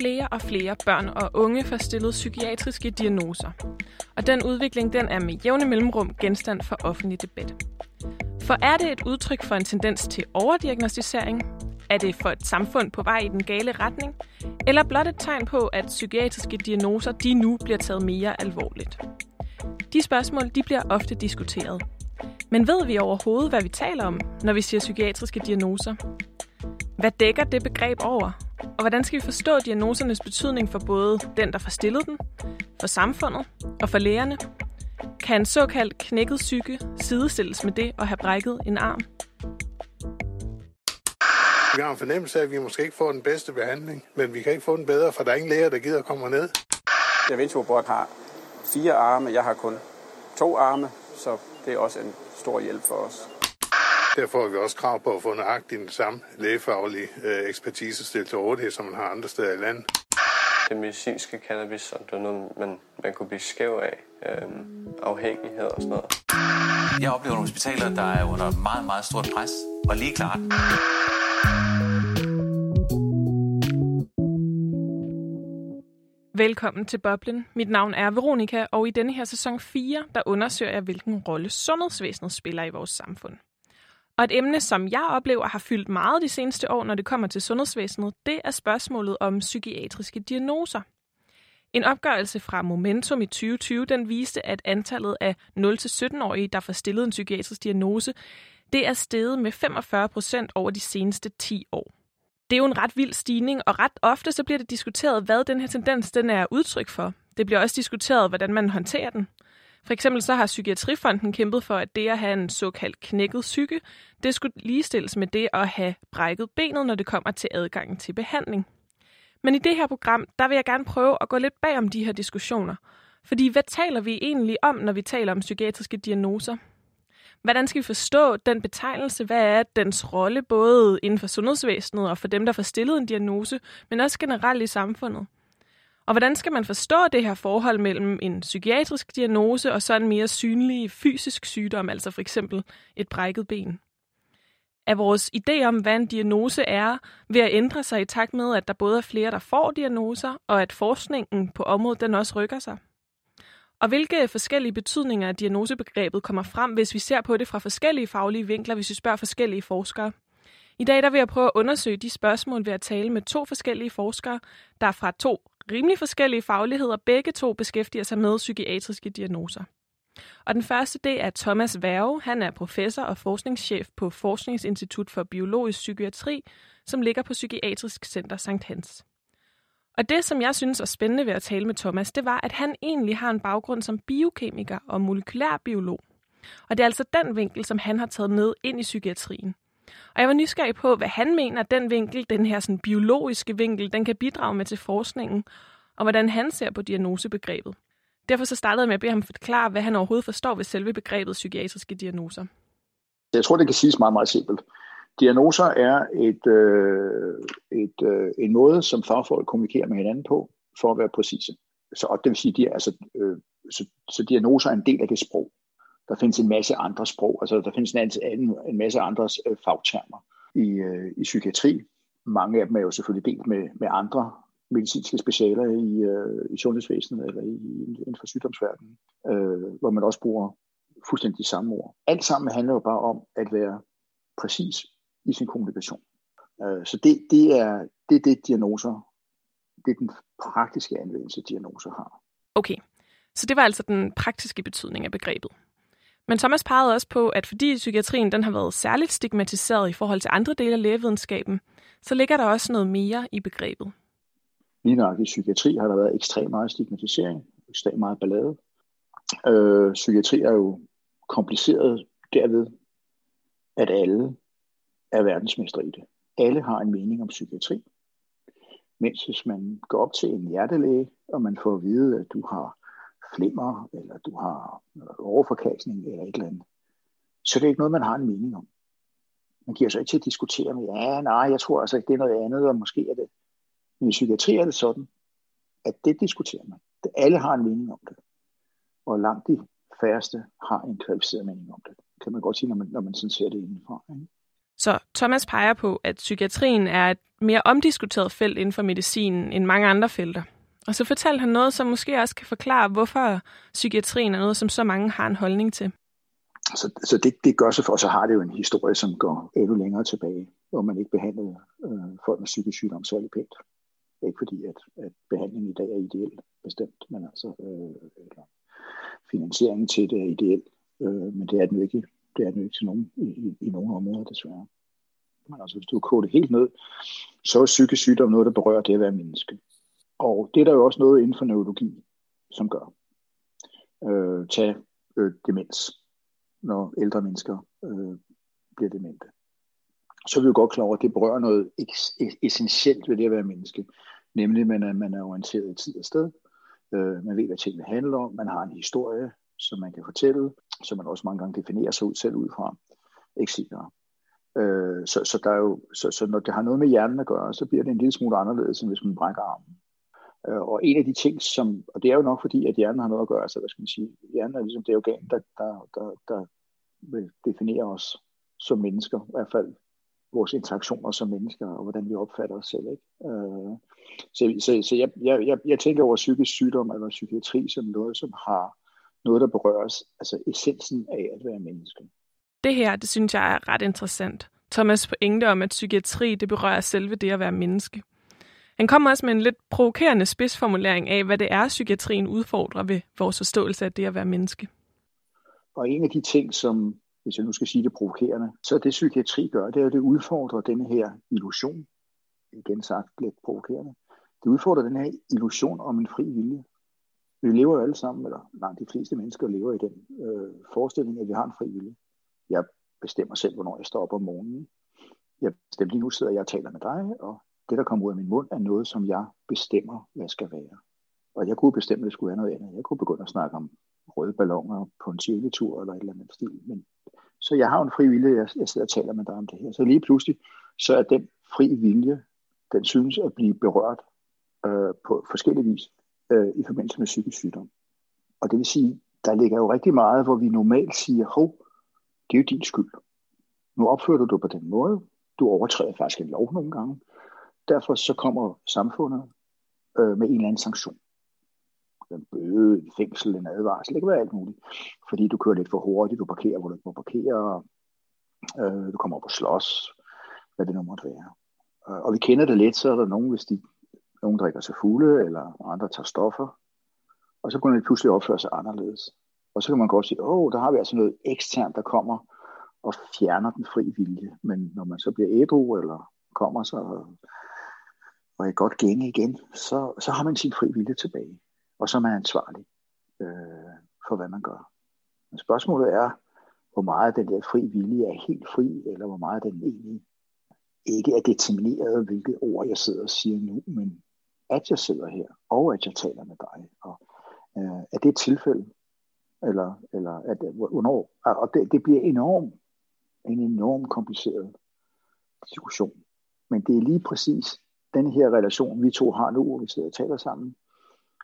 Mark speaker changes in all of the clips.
Speaker 1: Flere og flere børn og unge får stillet psykiatriske diagnoser. Og den udvikling den er med jævne mellemrum genstand for offentlig debat. For er det et udtryk for en tendens til overdiagnostisering? Er det for et samfund på vej i den gale retning? Eller blot et tegn på, at psykiatriske diagnoser de nu bliver taget mere alvorligt? De spørgsmål de bliver ofte diskuteret. Men ved vi overhovedet, hvad vi taler om, når vi siger psykiatriske diagnoser? Hvad dækker det begreb over? Og hvordan skal vi forstå diagnosernes betydning for både den, der får stillet den, for samfundet og for lægerne? Kan en såkaldt knækket psyke sidestilles med det at have brækket en arm?
Speaker 2: Vi har en fornemmelse af, at vi måske ikke får den bedste behandling, men vi kan ikke få den bedre, for der er ingen læger, der gider at komme ned.
Speaker 3: Da Vinci har fire arme, jeg har kun to arme, så det er også en stor hjælp for os.
Speaker 2: Derfor har vi også krav på at få nøjagtigt den samme lægefaglige øh, ekspertise stillet til rådighed, som man har andre steder i landet.
Speaker 4: Det medicinske cannabis, som det er noget, man, man kunne blive skæv af, øh, afhængighed og sådan noget.
Speaker 5: Jeg oplever nogle hospitaler, der er under meget, meget stort pres, og lige klart.
Speaker 1: Velkommen til Boblen. Mit navn er Veronika, og i denne her sæson 4, der undersøger jeg, hvilken rolle sundhedsvæsenet spiller i vores samfund. Og et emne, som jeg oplever har fyldt meget de seneste år, når det kommer til sundhedsvæsenet, det er spørgsmålet om psykiatriske diagnoser. En opgørelse fra Momentum i 2020, den viste, at antallet af 0-17-årige, der får stillet en psykiatrisk diagnose, det er steget med 45 procent over de seneste 10 år. Det er jo en ret vild stigning, og ret ofte så bliver det diskuteret, hvad den her tendens den er udtryk for. Det bliver også diskuteret, hvordan man håndterer den. For eksempel så har Psykiatrifonden kæmpet for, at det at have en såkaldt knækket psyke, det skulle ligestilles med det at have brækket benet, når det kommer til adgangen til behandling. Men i det her program, der vil jeg gerne prøve at gå lidt bag om de her diskussioner. Fordi hvad taler vi egentlig om, når vi taler om psykiatriske diagnoser? Hvordan skal vi forstå den betegnelse? Hvad er dens rolle både inden for sundhedsvæsenet og for dem, der får stillet en diagnose, men også generelt i samfundet? Og hvordan skal man forstå det her forhold mellem en psykiatrisk diagnose og så en mere synlig fysisk sygdom, altså for eksempel et brækket ben? Er vores idé om, hvad en diagnose er, ved at ændre sig i takt med, at der både er flere, der får diagnoser, og at forskningen på området den også rykker sig? Og hvilke forskellige betydninger af diagnosebegrebet kommer frem, hvis vi ser på det fra forskellige faglige vinkler, hvis vi spørger forskellige forskere? I dag der vil jeg prøve at undersøge de spørgsmål ved at tale med to forskellige forskere, der fra to rimelig forskellige fagligheder. Begge to beskæftiger sig med psykiatriske diagnoser. Og den første, det er Thomas Værge. Han er professor og forskningschef på Forskningsinstitut for Biologisk Psykiatri, som ligger på Psykiatrisk Center Sankt Hans. Og det, som jeg synes er spændende ved at tale med Thomas, det var, at han egentlig har en baggrund som biokemiker og molekylærbiolog. Og det er altså den vinkel, som han har taget med ind i psykiatrien. Og jeg var nysgerrig på, hvad han mener, at den vinkel, den her sådan biologiske vinkel, den kan bidrage med til forskningen, og hvordan han ser på diagnosebegrebet. Derfor så startede jeg med at bede ham forklare, hvad han overhovedet forstår ved selve begrebet psykiatriske diagnoser.
Speaker 6: Jeg tror, det kan siges meget, meget simpelt. Diagnoser er et, øh, et, øh, en måde, som fagfolk kommunikerer med hinanden på, for at være præcise. Så, og det vil sige, de er, altså, øh, så, så diagnoser er en del af det sprog. Der findes en masse andre sprog, altså der findes en, anden, en masse andre øh, fagtermer i, øh, i psykiatri. Mange af dem er jo selvfølgelig delt med, med andre medicinske specialer i, øh, i sundhedsvæsenet eller i, inden for sygdomsverdenen, øh, hvor man også bruger fuldstændig de samme ord. Alt sammen handler jo bare om at være præcis i sin kommunikation. Øh, så det, det, er, det er det, diagnoser, det er den praktiske anvendelse, diagnoser har.
Speaker 1: Okay, så det var altså den praktiske betydning af begrebet. Men Thomas pegede også på, at fordi psykiatrien den har været særligt stigmatiseret i forhold til andre dele af lægevidenskaben, så ligger der også noget mere i begrebet.
Speaker 6: Lige nok i psykiatri har der været ekstremt meget stigmatisering, ekstremt meget ballade. Øh, psykiatri er jo kompliceret derved, at alle er verdensmester i det. Alle har en mening om psykiatri. Mens hvis man går op til en hjertelæge, og man får at vide, at du har flimmer, eller du har overforkastning, eller et eller andet, så det er ikke noget, man har en mening om. Man giver sig ikke til at diskutere med, ja, nej, jeg tror altså ikke, det er noget andet, og måske er det. Men i psykiatri er det sådan, at det diskuterer man. Det, Alle har en mening om det. Og langt de færreste har en kvalificeret mening om det. Kan man godt sige, når man, når man sådan ser det indenfor. Ikke?
Speaker 1: Så Thomas peger på, at psykiatrien er et mere omdiskuteret felt inden for medicinen end mange andre felter. Og så fortalte han noget, som måske også kan forklare, hvorfor psykiatrien er noget, som så mange har en holdning til.
Speaker 6: Så, så det, det gør sig for, så har det jo en historie, som går endnu længere tilbage, hvor man ikke behandlede øh, folk med psykisk sygdom særlig pænt. Ikke fordi, at, at behandlingen i dag er ideel bestemt, men altså øh, eller finansieringen til det er ideel, øh, men det er den jo ikke, det er den jo ikke til nogen, i, i, i nogle områder desværre. Men altså, hvis du koger det helt ned, så er psykisk sygdom noget, der berører det at være menneske. Og det er der jo også noget inden for neurologi, som gør. Øh, tag øh, demens, når ældre mennesker øh, bliver demente. Så er vi jo godt klar over, at det berører noget essentielt ved det at være menneske. Nemlig, at man er, man er orienteret i tid og sted. Øh, man ved, hvad tingene handler om. Man har en historie, som man kan fortælle, som man også mange gange definerer sig ud, selv ud fra. Etc. Øh, så, så, der er jo, så, så når det har noget med hjernen at gøre, så bliver det en lille smule anderledes, end hvis man brækker armen. Øh, og en af de ting, som, og det er jo nok fordi, at hjernen har noget at gøre, så hvad skal man sige, hjernen er ligesom det organ, der, der, der, der vil definere os som mennesker, i hvert fald vores interaktioner som mennesker, og hvordan vi opfatter os selv. Ikke? Øh, så så, så jeg, jeg, jeg, jeg tænker over psykisk sygdom eller psykiatri som noget, som har noget, der berøres, altså essensen af at være menneske.
Speaker 1: Det her, det synes jeg er ret interessant. Thomas pointe om, at psykiatri, det berører selve det at være menneske. Han kommer også med en lidt provokerende spidsformulering af, hvad det er, psykiatrien udfordrer ved vores forståelse af det at være menneske.
Speaker 6: Og en af de ting, som, hvis jeg nu skal sige det provokerende, så det psykiatri gør, det er, at det udfordrer denne her illusion. Igen sagt lidt provokerende. Det udfordrer den her illusion om en fri vilje. Vi lever jo alle sammen, eller langt de fleste mennesker lever i den øh, forestilling, at vi har en fri vilje. Jeg bestemmer selv, hvornår jeg står op om morgenen. Jeg bestemmer lige nu sidder jeg og taler med dig, og det, der kommer ud af min mund, er noget, som jeg bestemmer, hvad skal være. Og jeg kunne bestemme, at det skulle være noget andet. Jeg kunne begynde at snakke om røde balloner på en tur eller et eller andet stil. Men, så jeg har en fri vilje, jeg, jeg sidder og taler med dig om det her. Så lige pludselig, så er den fri vilje, den synes at blive berørt øh, på forskellige vis øh, i forbindelse med psykisk sygdom. Og det vil sige, der ligger jo rigtig meget, hvor vi normalt siger, hov, det er jo din skyld. Nu opfører du dig på den måde. Du overtræder faktisk en lov nogle gange. Derfor så kommer samfundet øh, med en eller anden sanktion. En bøde, en fængsel, en advarsel, det kan være alt muligt. Fordi du kører lidt for hurtigt, du parkerer, hvor du ikke må parkere, øh, du kommer op og slås, hvad det nu måtte være. Øh, og vi kender det lidt, så er der nogen, hvis de, nogen drikker sig fulde, eller andre tager stoffer, og så kunne de pludselig opføre sig anderledes. Og så kan man godt sige, åh, oh, der har vi altså noget eksternt, der kommer og fjerner den fri vilje. Men når man så bliver ædru, eller kommer så og et godt gænge igen, så, så har man sin fri vilje tilbage. Og så er man ansvarlig øh, for, hvad man gør. Men spørgsmålet er, hvor meget den der fri vilje er helt fri, eller hvor meget den egentlig ikke er determineret, hvilket ord jeg sidder og siger nu, men at jeg sidder her, og at jeg taler med dig. Og, øh, er det et tilfælde? Eller, eller at, hvornår? Og det, det bliver enorm, en enorm kompliceret diskussion. Men det er lige præcis den her relation, vi to har nu, hvor vi sidder og taler sammen,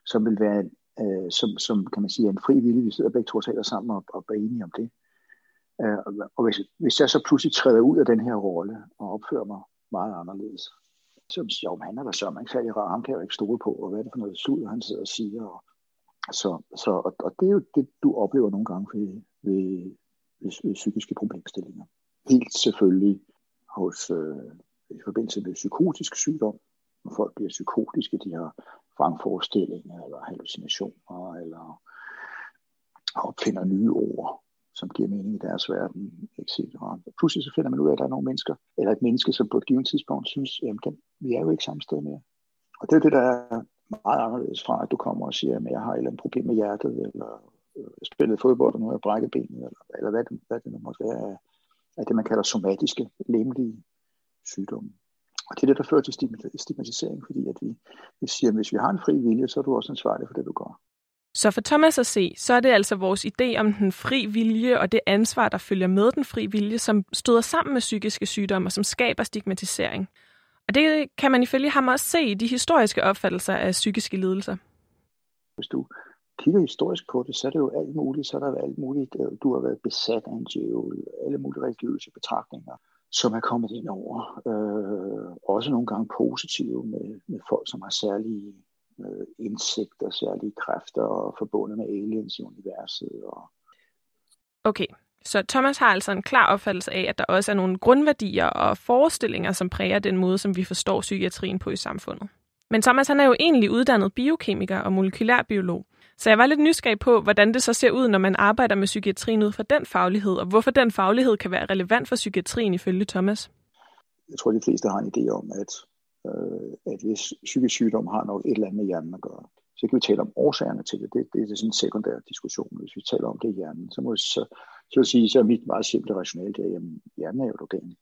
Speaker 6: som vil være, øh, som, som kan man sige, en fri vilje, vi sidder begge to og taler sammen og, og er enige om det. Øh, og hvis, hvis jeg så pludselig træder ud af den her rolle og opfører mig meget anderledes, så siger jeg, han er da så ikke særlig rar, ham kan jeg jo ikke stole på, og hvad er det for noget slud, han sidder og siger. Og, så, så, og, og det er jo det, du oplever nogle gange ved, ved, ved, ved psykiske problemstillinger. Helt selvfølgelig hos, øh, i forbindelse med psykotisk sygdom, når folk bliver psykotiske, de har vrangforestillinger eller hallucinationer, eller opfinder nye ord, som giver mening i deres verden, etc. Pludselig så finder man ud af, at der er nogle mennesker, eller et menneske, som på et givet tidspunkt synes, at vi er jo ikke samme sted mere. Og det er det, der er meget anderledes fra, at du kommer og siger, at jeg har et eller andet problem med hjertet, eller øh, jeg spillede fodbold, og nu har jeg brækket benet, eller, eller hvad, det, hvad det nu måtte være, af det, man kalder somatiske, lemlige sygdomme. Og det er det, der fører til stigmatisering, fordi at vi, vi siger, at hvis vi har en fri vilje, så er du også ansvarlig for det, du gør.
Speaker 1: Så for Thomas at se, så er det altså vores idé om den fri vilje og det ansvar, der følger med den fri vilje, som støder sammen med psykiske sygdomme og som skaber stigmatisering. Og det kan man ifølge ham også se i de historiske opfattelser af psykiske lidelser.
Speaker 6: Hvis du kigger historisk på det, så er det jo alt muligt. Så er der alt muligt. Du har været besat af en djævel, alle mulige religiøse betragtninger som er kommet ind over. Øh, også nogle gange positive med, med folk, som har særlige øh, indsigter, særlige kræfter og forbundet med aliens i universet. Og...
Speaker 1: Okay, så Thomas har altså en klar opfattelse af, at der også er nogle grundværdier og forestillinger, som præger den måde, som vi forstår psykiatrien på i samfundet. Men Thomas han er jo egentlig uddannet biokemiker og molekylærbiolog. Så jeg var lidt nysgerrig på, hvordan det så ser ud, når man arbejder med psykiatrien ud fra den faglighed, og hvorfor den faglighed kan være relevant for psykiatrien ifølge Thomas.
Speaker 6: Jeg tror, de fleste har en idé om, at, øh, at hvis psykisk sygdom har noget et eller andet med hjernen at gøre, så kan vi tale om årsagerne til det. Det, det, det er sådan en sekundær diskussion. Hvis vi taler om det i hjernen, så må vi så, så sige, så er mit meget simple rationale, det er, at hjernen er jo et organ,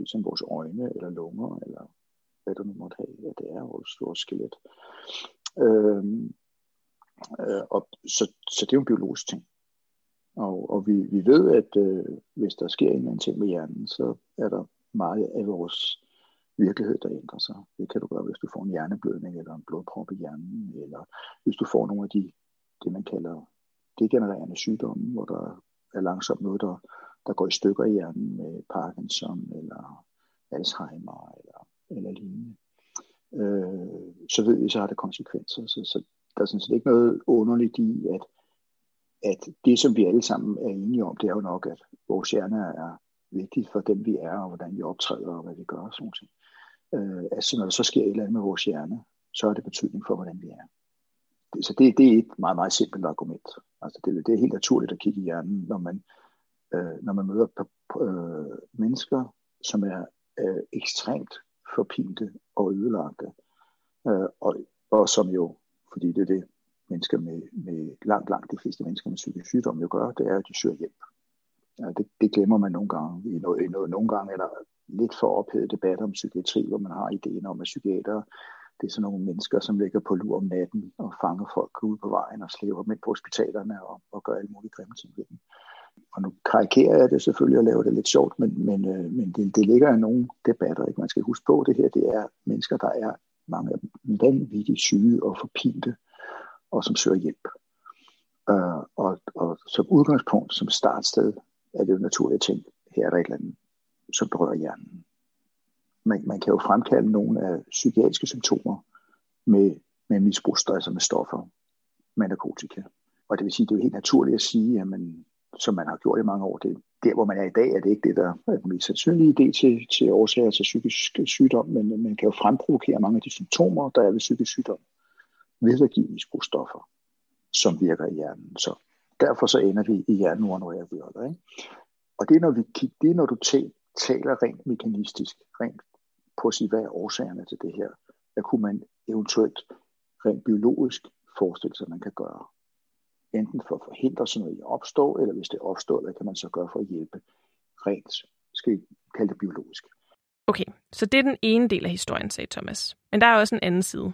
Speaker 6: ligesom vores øjne eller lunger, eller hvad du nu måtte have, at det er vores store skelet. Øhm, øh, og så, så det er jo en biologisk ting. Og, og vi, vi ved, at øh, hvis der sker en eller anden ting med hjernen, så er der meget af vores virkelighed, der ændrer sig. Det kan du gøre, hvis du får en hjerneblødning eller en blodprop i hjernen, eller hvis du får nogle af de, det man kalder degenererende sygdomme, hvor der er langsomt noget, der, der går i stykker i hjernen med Parkinson eller Alzheimer eller, eller lignende. Øh, så ved vi, så har det konsekvenser. Så, så der er sådan set ikke noget underligt i, at, at det, som vi alle sammen er enige om, det er jo nok, at vores hjerne er vigtigt for dem, vi er, og hvordan vi optræder, og hvad vi gør, og sådan noget. Øh, altså når der så sker et eller andet med vores hjerne, så er det betydning for, hvordan vi er. Så det, det er et meget, meget simpelt argument. Altså det, det er helt naturligt at kigge i hjernen, når man, øh, når man møder øh, mennesker, som er øh, ekstremt forpinte og ødelagte, øh, og, og som jo, fordi det er det, mennesker med, med langt, langt de fleste mennesker med psykisk sygdom jo gør, det er, at de søger hjælp. Ja, det, det glemmer man nogle gange. I noget, i no, nogle gange er der lidt for ophedet debat om psykiatri, hvor man har ideen om, at psykiater det er sådan nogle mennesker, som ligger på lur om natten og fanger folk ude på vejen og slæber dem ind på hospitalerne og, og gør alle mulige grimme ting ved dem. Og nu karikerer jeg det selvfølgelig og laver det lidt sjovt, men, men, øh, men det, det ligger i nogle debatter. Ikke? Man skal huske på, at det her det er mennesker, der er mange af dem vanvittigt syge og forpinte, og som søger hjælp. Øh, og, og som udgangspunkt, som startsted, er det jo naturligt at tænke, her er der et eller andet, som berører hjernen. Man, man kan jo fremkalde nogle af psykiatriske symptomer med, med misbrugsstress og med stoffer, med narkotika. Og det vil sige, det er jo helt naturligt at sige, at man, som man har gjort i mange år, det, der hvor man er i dag, er det ikke det, der er den mest sandsynlige idé til, til årsager til psykisk sygdom, men man kan jo fremprovokere mange af de symptomer, der er ved psykisk sygdom, ved at give misbrugsstoffer, som virker i hjernen. Så derfor så ender vi i hjernen, når jeg virker. Ikke? Og det er, når, vi, det er, når du taler rent mekanistisk, rent på at sige, hvad er årsagerne til det her? Hvad kunne man eventuelt rent biologisk forestille sig, man kan gøre? Enten for at forhindre sådan noget i at opstå, eller hvis det opstår, hvad kan man så gøre for at hjælpe rent, skal vi kalde det biologisk.
Speaker 1: Okay, så det er den ene del af historien, sagde Thomas. Men der er også en anden side.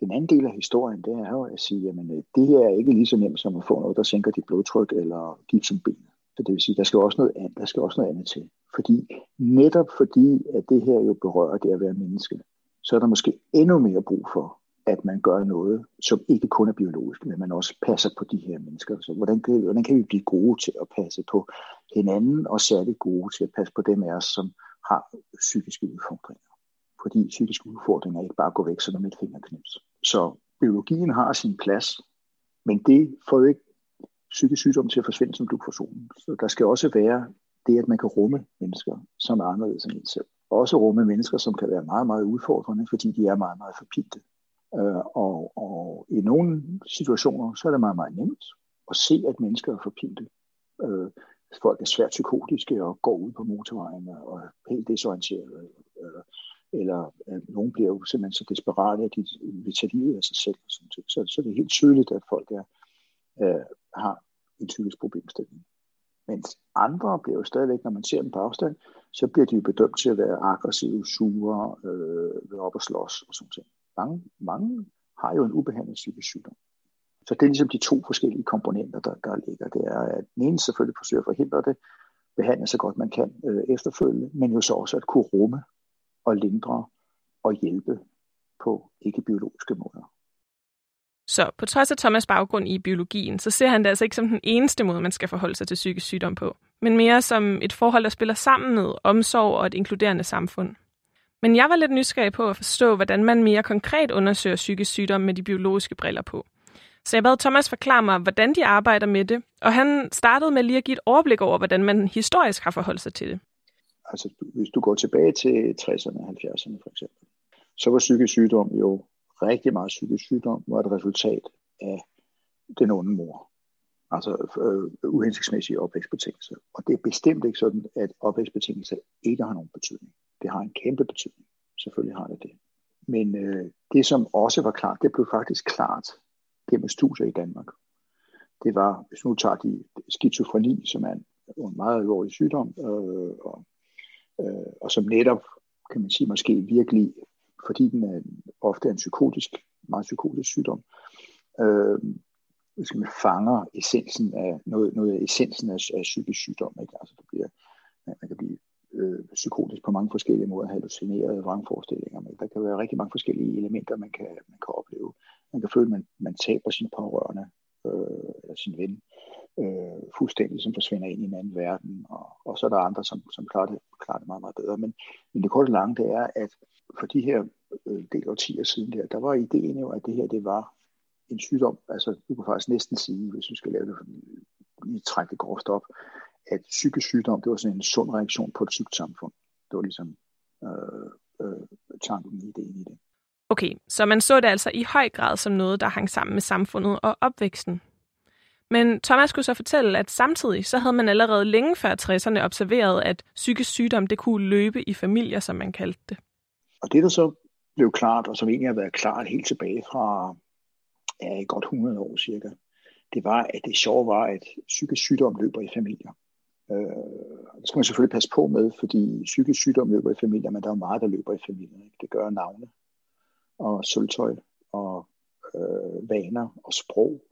Speaker 6: Den anden del af historien, det er jo at sige, at det her er ikke lige så nemt som at få noget, der sænker dit blodtryk eller gift som benet. Så det vil sige, der skal også noget andet, der skal også noget andet til. Fordi netop fordi, at det her jo berører det at være menneske, så er der måske endnu mere brug for, at man gør noget, som ikke kun er biologisk, men man også passer på de her mennesker. Så hvordan kan, hvordan kan vi blive gode til at passe på hinanden, og særligt gode til at passe på dem af os, som har psykiske udfordringer? Fordi psykiske udfordringer ikke bare går væk som et fingerknips. Så biologien har sin plads, men det får jo ikke psykisk sygdom til at forsvinde som du for solen. Så der skal også være det, at man kan rumme mennesker, som er anderledes end en selv. Også rumme mennesker, som kan være meget, meget udfordrende, fordi de er meget, meget forpinte. Øh, og, og i nogle situationer, så er det meget, meget nemt at se, at mennesker er forpinte. Øh, folk er svært psykotiske og går ud på motorvejen og er helt desorienterede. Eller, eller øh, nogen bliver jo simpelthen så desperate, at de vil tage livet af sig selv. Og sådan så, så det er helt tydeligt, at folk er, øh, har en psykisk problemstilling. Mens andre bliver jo stadigvæk, når man ser dem på afstand, så bliver de bedømt til at være aggressive, sure, øh, ved op og slås og sådan noget. Mange, mange har jo en ubehandlet psykisk sygdom. Så det er ligesom de to forskellige komponenter, der, der ligger. Det er, at den ene selvfølgelig forsøger at forhindre det, behandle så godt man kan øh, efterfølgende, men jo så også at kunne rumme og lindre og hjælpe på ikke-biologiske måder.
Speaker 1: Så på trods af Thomas' baggrund i biologien, så ser han det altså ikke som den eneste måde, man skal forholde sig til psykisk sygdom på, men mere som et forhold, der spiller sammen med omsorg og et inkluderende samfund. Men jeg var lidt nysgerrig på at forstå, hvordan man mere konkret undersøger psykisk sygdom med de biologiske briller på. Så jeg bad Thomas forklare mig, hvordan de arbejder med det, og han startede med lige at give et overblik over, hvordan man historisk har forholdt sig til det.
Speaker 6: Altså, hvis du går tilbage til 60'erne og 70'erne for eksempel, så var psykisk sygdom jo rigtig meget psykisk sygdom, var et resultat af den onde mor. Altså øh, uhensigtsmæssige opvækstbetingelser. Og det er bestemt ikke sådan, at opvækstbetingelser ikke har nogen betydning. Det har en kæmpe betydning. Selvfølgelig har det det. Men øh, det, som også var klart, det blev faktisk klart gennem studier i Danmark. Det var, hvis nu tager de skizofreni, som er en, en meget alvorlig sygdom, øh, og, øh, og som netop, kan man sige, måske virkelig, fordi den er ofte er en psykotisk, meget psykotisk sygdom, øh, hvis man fanger essensen af noget, noget af essensen af, af psykisk sygdom. Ikke? Altså, det bliver, man, man kan blive øh, psykotisk på mange forskellige måder, hallucinerede vrangforestillinger. Men der kan være rigtig mange forskellige elementer, man kan, man kan opleve. Man kan føle, at man, man taber sin pårørende øh, eller sin ven øh, fuldstændig, som forsvinder ind i en anden verden. Og, og så er der andre, som, som klarer, det, klarer det meget, meget bedre. Men, men det korte lange, det er, at for de her øh, del årtier siden der, der var ideen jo, at det her, det var en sygdom, altså du kan faktisk næsten sige, hvis vi skal lave det, lige trække det groft op, at psykisk sygdom, det var sådan en sund reaktion på et sygt samfund. Det var ligesom øh, øh, tanken, ideen i det.
Speaker 1: Okay, så man så det altså i høj grad som noget, der hang sammen med samfundet og opvæksten. Men Thomas skulle så fortælle, at samtidig så havde man allerede længe før 60'erne observeret, at psykisk sygdom det kunne løbe i familier, som man kaldte det.
Speaker 6: Og det, der så blev klart, og som egentlig har været klart helt tilbage fra ja, godt 100 år cirka, det var, at det sjove var, at psykisk sygdom løber i familier. Øh, det skal man selvfølgelig passe på med, fordi psykisk sygdom løber i familier, men der er meget, der løber i familier. Ikke? Det gør navne og sølvtøj og øh, vaner og sprog.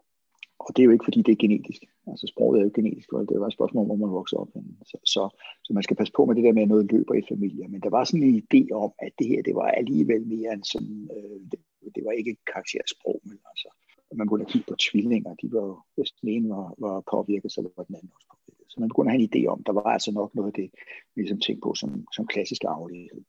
Speaker 6: Og det er jo ikke, fordi det er genetisk. Altså sproget er jo genetisk, og det er jo et spørgsmål, hvor man vokser op. Så, så, så man skal passe på med det der med, at noget løber i familier. Men der var sådan en idé om, at det her, det var alligevel mere end sådan, øh, det, det var ikke karaktersprog, men altså, man kunne da kigge på tvillinger. De var, hvis den ene var, var påvirket, så var den anden også. Så man begynder at have en idé om, der var altså nok noget af det, vi ligesom tænkte på som, som klassisk arvelighed.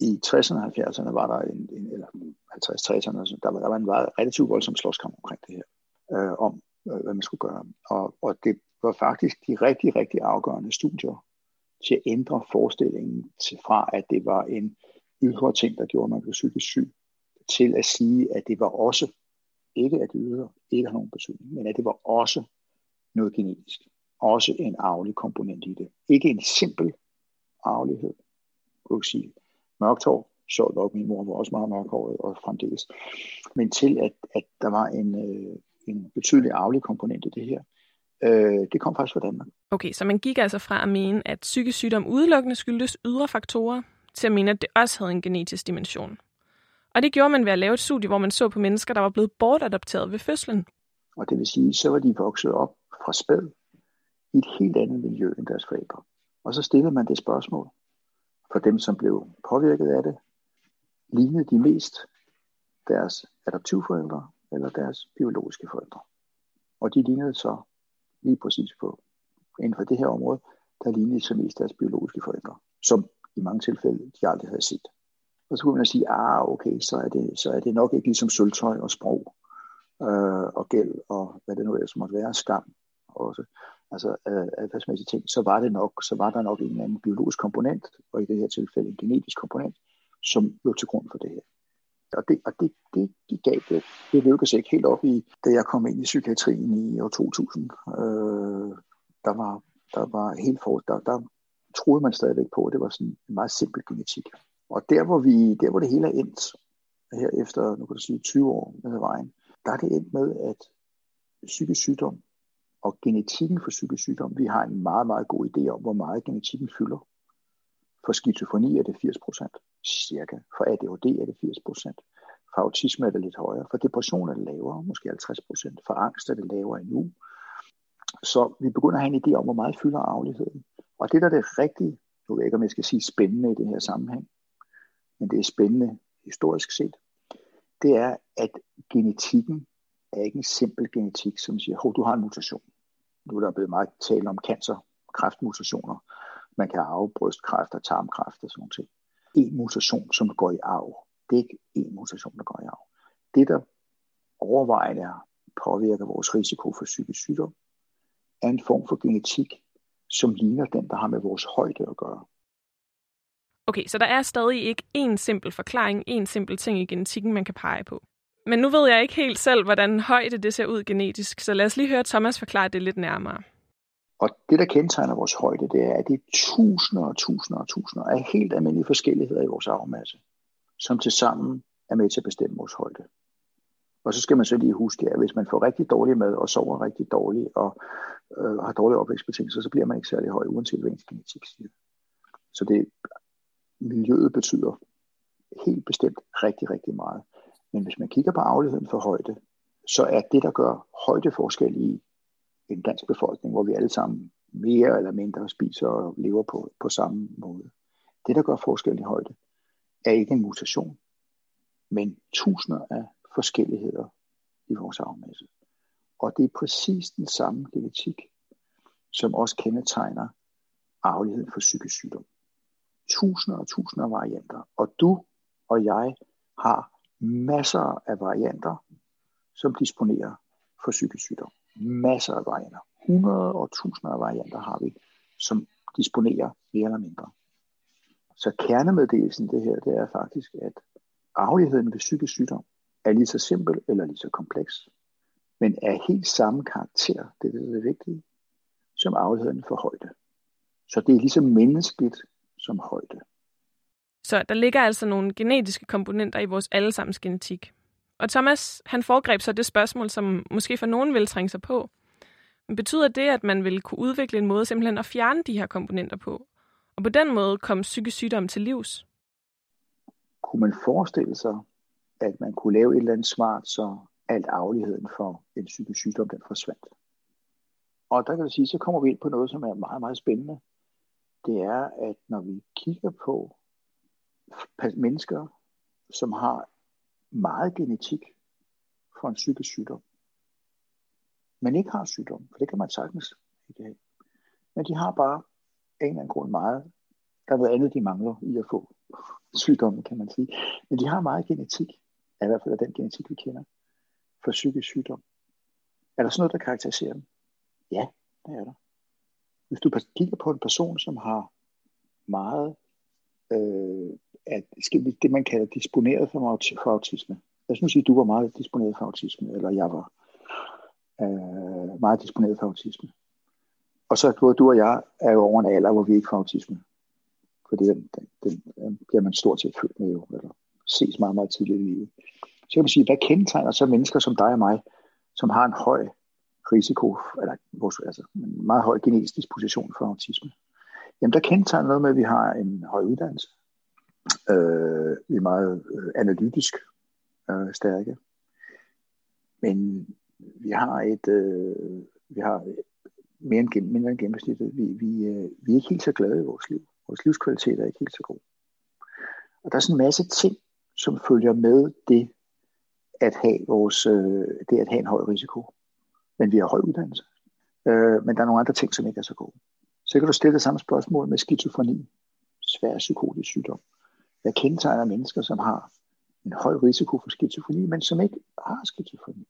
Speaker 6: I 60'erne og 70'erne var der en, en eller 50-60'erne, altså, der var, der var en relativt voldsom slåskamp omkring det her, øh, om øh, hvad man skulle gøre. Og, og det var faktisk de rigtig, rigtig afgørende studier til at ændre forestillingen til, fra, at det var en ydre ting, der gjorde, at man blev psykisk syg, til at sige, at det var også ikke at ydre ikke har nogen betydning, men at det var også noget genetisk. Også en arvelig komponent i det. Ikke en simpel arvelighed. Du kan sige, mørkt hår, så nok min mor var også meget mørkhåret og fremdeles. Men til at, at der var en, øh, en betydelig arvelig komponent i det her, øh, det kom faktisk fra Danmark.
Speaker 1: Okay, så man gik altså fra at mene, at psykisk sygdom udelukkende skyldtes ydre faktorer, til at mene, at det også havde en genetisk dimension. Og det gjorde man ved at lave et studie, hvor man så på mennesker, der var blevet bortadopteret ved fødslen.
Speaker 6: Og det vil sige, så var de vokset op fra spæd i et helt andet miljø end deres forældre. Og så stiller man det spørgsmål for dem, som blev påvirket af det. Lignede de mest deres adoptivforældre eller deres biologiske forældre? Og de lignede så lige præcis på inden for det her område, der lignede så mest deres biologiske forældre, som i mange tilfælde de aldrig havde set. Og så kunne man sige, ah okay, så er det, så er det nok ikke ligesom sølvtøj og sprog øh, og gæld og hvad det nu ellers måtte være, skam også, altså øh, adfærdsmæssige ting, så var det nok, så var der nok en eller anden biologisk komponent, og i det her tilfælde en genetisk komponent, som lå til grund for det her. Og det, og det, det, det gav det. Det lykkedes ikke helt op i, da jeg kom ind i psykiatrien i år 2000. Øh, der var, der var helt for, der, der troede man stadigvæk på, at det var sådan en meget simpel genetik. Og der hvor, vi, der, hvor det hele er endt, her efter nu kan du sige, 20 år med vejen, der er det endt med, at psykisk sygdom og genetikken for psykisk sygdom, vi har en meget, meget god idé om, hvor meget genetikken fylder. For skizofreni er det 80 procent, cirka. For ADHD er det 80 procent. For autisme er det lidt højere. For depression er det lavere, måske 50 procent. For angst er det lavere endnu. Så vi begynder at have en idé om, hvor meget fylder arveligheden. Og det, der er det rigtige, nu ved jeg ikke, om jeg skal sige spændende i det her sammenhæng, men det er spændende historisk set, det er, at genetikken er ikke en simpel genetik, som siger, at du har en mutation. Nu er der blevet meget tale om cancer, kræftmutationer. Man kan arve brystkræft og tarmkræft og sådan noget. En mutation, som går i arv. Det er ikke en mutation, der går i arv. Det, der overvejende påvirker vores risiko for psykisk sygdom, er en form for genetik, som ligner den, der har med vores højde at gøre.
Speaker 1: Okay, så der er stadig ikke én simpel forklaring, én simpel ting i genetikken, man kan pege på. Men nu ved jeg ikke helt selv, hvordan højde det ser ud genetisk, så lad os lige høre Thomas forklare det lidt nærmere.
Speaker 6: Og det, der kendetegner vores højde, det er, at det er tusinder og tusinder og tusinder af helt almindelige forskelligheder i vores arvemasse, som til sammen er med til at bestemme vores højde. Og så skal man så lige huske, at hvis man får rigtig dårlig mad og sover rigtig dårligt og øh, har dårlige opvækstbetingelser, så bliver man ikke særlig høj, uanset hvad ens genetik siger. Så det, miljøet betyder helt bestemt rigtig, rigtig meget. Men hvis man kigger på afligheden for højde, så er det, der gør højdeforskel i en dansk befolkning, hvor vi alle sammen mere eller mindre spiser og lever på, på samme måde. Det, der gør forskel i højde, er ikke en mutation, men tusinder af forskelligheder i vores arvemasse. Og det er præcis den samme genetik, som også kendetegner arveligheden for psykisk sygdom. Tusinder og tusinder af varianter. Og du og jeg har masser af varianter, som disponerer for psykisk sygdom. Masser af varianter. Hundrede og tusinder af varianter har vi, som disponerer mere eller mindre. Så kernemeddelelsen det her, det er faktisk, at arveligheden ved psykisk sygdom er lige så simpel eller lige så kompleks, men er helt samme karakter, det er det vigtige, som arveligheden for højde. Så det er ligesom menneskeligt som højde.
Speaker 1: Så der ligger altså nogle genetiske komponenter i vores allesammens genetik. Og Thomas, han foregreb så det spørgsmål, som måske for nogen vil trænge sig på. Men betyder det, at man vil kunne udvikle en måde simpelthen at fjerne de her komponenter på? Og på den måde komme psykisk sygdom til livs?
Speaker 6: Kunne man forestille sig, at man kunne lave et eller andet smart, så alt afligheden for en psykisk sygdom, den forsvandt. Og der kan jeg sige, så kommer vi ind på noget, som er meget, meget spændende. Det er, at når vi kigger på mennesker, som har meget genetik for en psykisk sygdom, men ikke har sygdom, for det kan man sagtens ikke have. Men de har bare en eller anden grund meget. Der er noget andet, de mangler i at få sygdommen, kan man sige. Men de har meget genetik, i hvert fald af den genetik, vi kender, for psykisk sygdom. Er der sådan noget, der karakteriserer dem? Ja, det er der. Hvis du kigger på en person, som har meget øh, at det, man kalder disponeret for, for autisme. Lad os nu sige, at du var meget disponeret for autisme, eller jeg var øh, meget disponeret for autisme. Og så både du og jeg er jo over en alder, hvor vi ikke får autisme. Fordi den, den, den bliver man stort set født med jo, eller ses meget, meget tidligt i livet. Så kan man sige, hvad kendetegner så mennesker som dig og mig, som har en høj risiko, eller vores, altså en meget høj genetisk disposition for autisme? Jamen, der kendetegner noget med, at vi har en høj uddannelse. Øh, vi er meget øh, analytisk øh, stærke. Men vi har et, øh, vi har mere end, mindre end gennemsnittet. Vi, vi, øh, vi er ikke helt så glade i vores liv. Vores livskvalitet er ikke helt så god. Og der er sådan en masse ting, som følger med det at have, vores, øh, det at have en høj risiko. Men vi har høj uddannelse. Øh, men der er nogle andre ting, som ikke er så gode. Så kan du stille det samme spørgsmål med skizofreni, svær psykotisk sygdom. Hvad kendetegner mennesker, som har en høj risiko for skizofreni, men som ikke har skizofreni?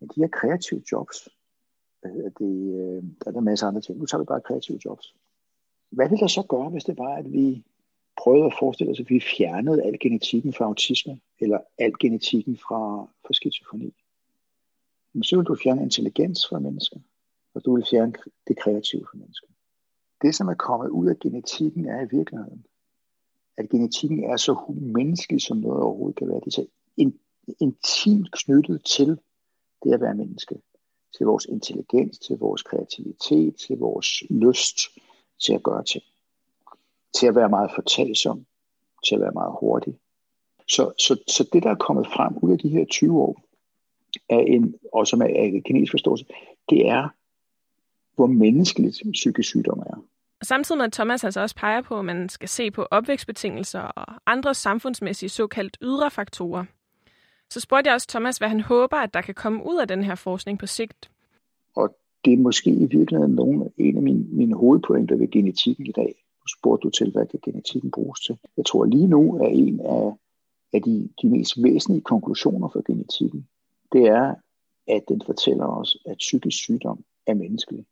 Speaker 6: Men de her kreative jobs, det, øh, der er en masse andre ting. Nu tager vi bare kreative jobs. Hvad vil der så gøre, hvis det var, at vi prøvede at forestille os, at vi fjernede al genetikken fra autisme, eller al genetikken fra, fra skizofreni? Men så vil du fjerne intelligens fra mennesker og du vil fjerne det kreative fra mennesker. Det, som er kommet ud af genetikken, er i virkeligheden, at genetikken er så menneskelig, som noget overhovedet kan være. Det er så intimt knyttet til det at være menneske. Til vores intelligens, til vores kreativitet, til vores lyst til at gøre ting. Til at være meget fortalsom, til at være meget hurtig. Så, så, så det, der er kommet frem ud af de her 20 år, er en, og som er af genetisk forståelse, det er, hvor menneskeligt psykisk sygdom er.
Speaker 1: Samtidig med, at Thomas altså også peger på, at man skal se på opvækstbetingelser og andre samfundsmæssige såkaldt ydre faktorer, Så spurgte jeg også Thomas, hvad han håber, at der kan komme ud af den her forskning på sigt.
Speaker 6: Og det er måske i virkeligheden nogle, en af mine, mine hovedpointer ved genetikken i dag. Nu spurgte du til, hvad kan genetikken bruges til. Jeg tror lige nu er en af, af de, de mest væsentlige konklusioner for genetikken, det er, at den fortæller os, at psykisk sygdom er menneskelig.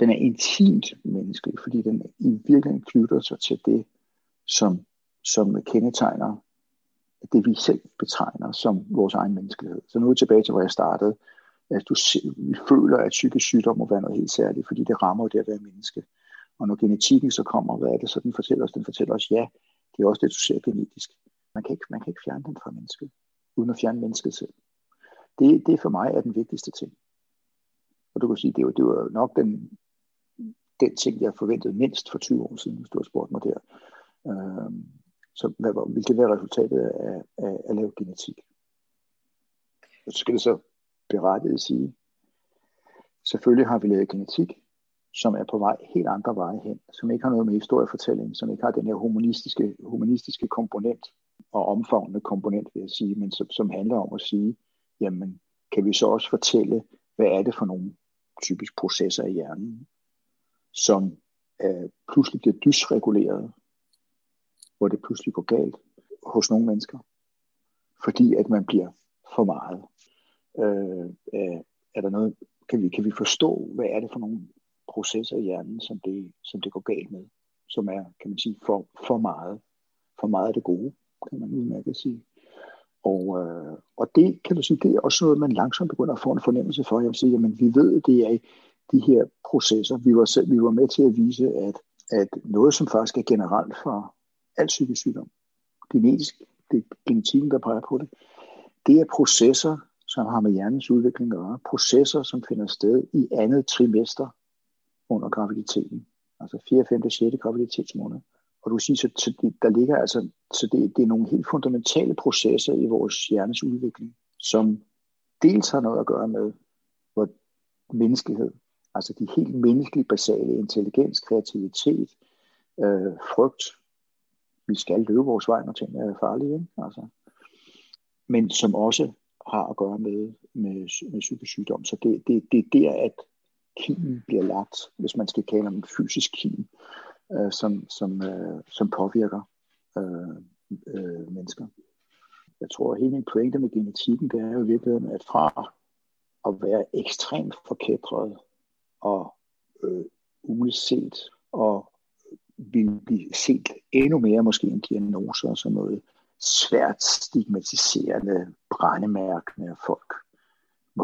Speaker 6: Den er intimt menneskelig, fordi den i virkeligheden knytter sig til det, som, som kendetegner det, vi selv betegner som vores egen menneskelighed. Så nu er jeg tilbage til, hvor jeg startede. At du føler, at psykisk sygdom må være noget helt særligt, fordi det rammer det at være menneske. Og når genetikken så kommer, hvad er det så, den fortæller os? Den fortæller os, ja, det er også det, du ser genetisk. Man kan ikke, man kan ikke fjerne den fra mennesket, uden at fjerne mennesket selv. Det, det for mig er den vigtigste ting. Og du kan sige, det var, det var nok den, den ting, jeg forventede mindst for 20 år siden, hvis du har spurgt mig der. Øhm, så hvad, hvilket være resultatet af, af, af lave genetik. Og så skal det så berettiget sige, selvfølgelig har vi lavet genetik, som er på vej helt andre veje hen, som ikke har noget med historiefortælling, som ikke har den her humanistiske, humanistiske komponent og omfavnende komponent, vil jeg sige, men som, som handler om at sige, jamen, kan vi så også fortælle, hvad er det for nogle typisk processer i hjernen, som øh, pludselig bliver dysreguleret, hvor det pludselig går galt hos nogle mennesker, fordi at man bliver for meget. Øh, øh, er der noget, kan vi, kan vi forstå, hvad er det for nogle processer i hjernen, som det, som det går galt med, som er, kan man sige, for, for meget, for meget af det gode, kan man udmærket sige. Og, øh, og det kan du sige, det er også noget, man langsomt begynder at få en fornemmelse for. Jeg vil sige, jamen vi ved, det er de her processer. Vi var, selv, vi var med til at vise, at, at noget, som faktisk er generelt for al psykisk sygdom, genetisk, det er genetikken, der peger på det, det er processer, som har med hjernens udvikling at gøre. Processer, som finder sted i andet trimester under graviditeten. Altså 4., 5., 6. graviditetsmåned. Og du siger, så der ligger altså, så det, det er nogle helt fundamentale processer i vores hjernes udvikling, som dels har noget at gøre med hvor menneskelighed, altså de helt menneskelige basale intelligens, kreativitet, øh, frygt. Vi skal løbe vores vej, når ting er farlige, ikke? Altså. men som også har at gøre med, med, med psykisk sygdom. Så det, det, det er der, at kimen bliver lagt, hvis man skal kalde om fysisk kim øh, som, som, øh, som påvirker øh, øh, mennesker. Jeg tror, at hele min pointe med genetikken, det er jo i virkeligheden, at fra at være ekstremt forkædret og øh, uleset og vil blive set endnu mere måske en diagnose og sådan noget svært stigmatiserende, brændemærkende folk.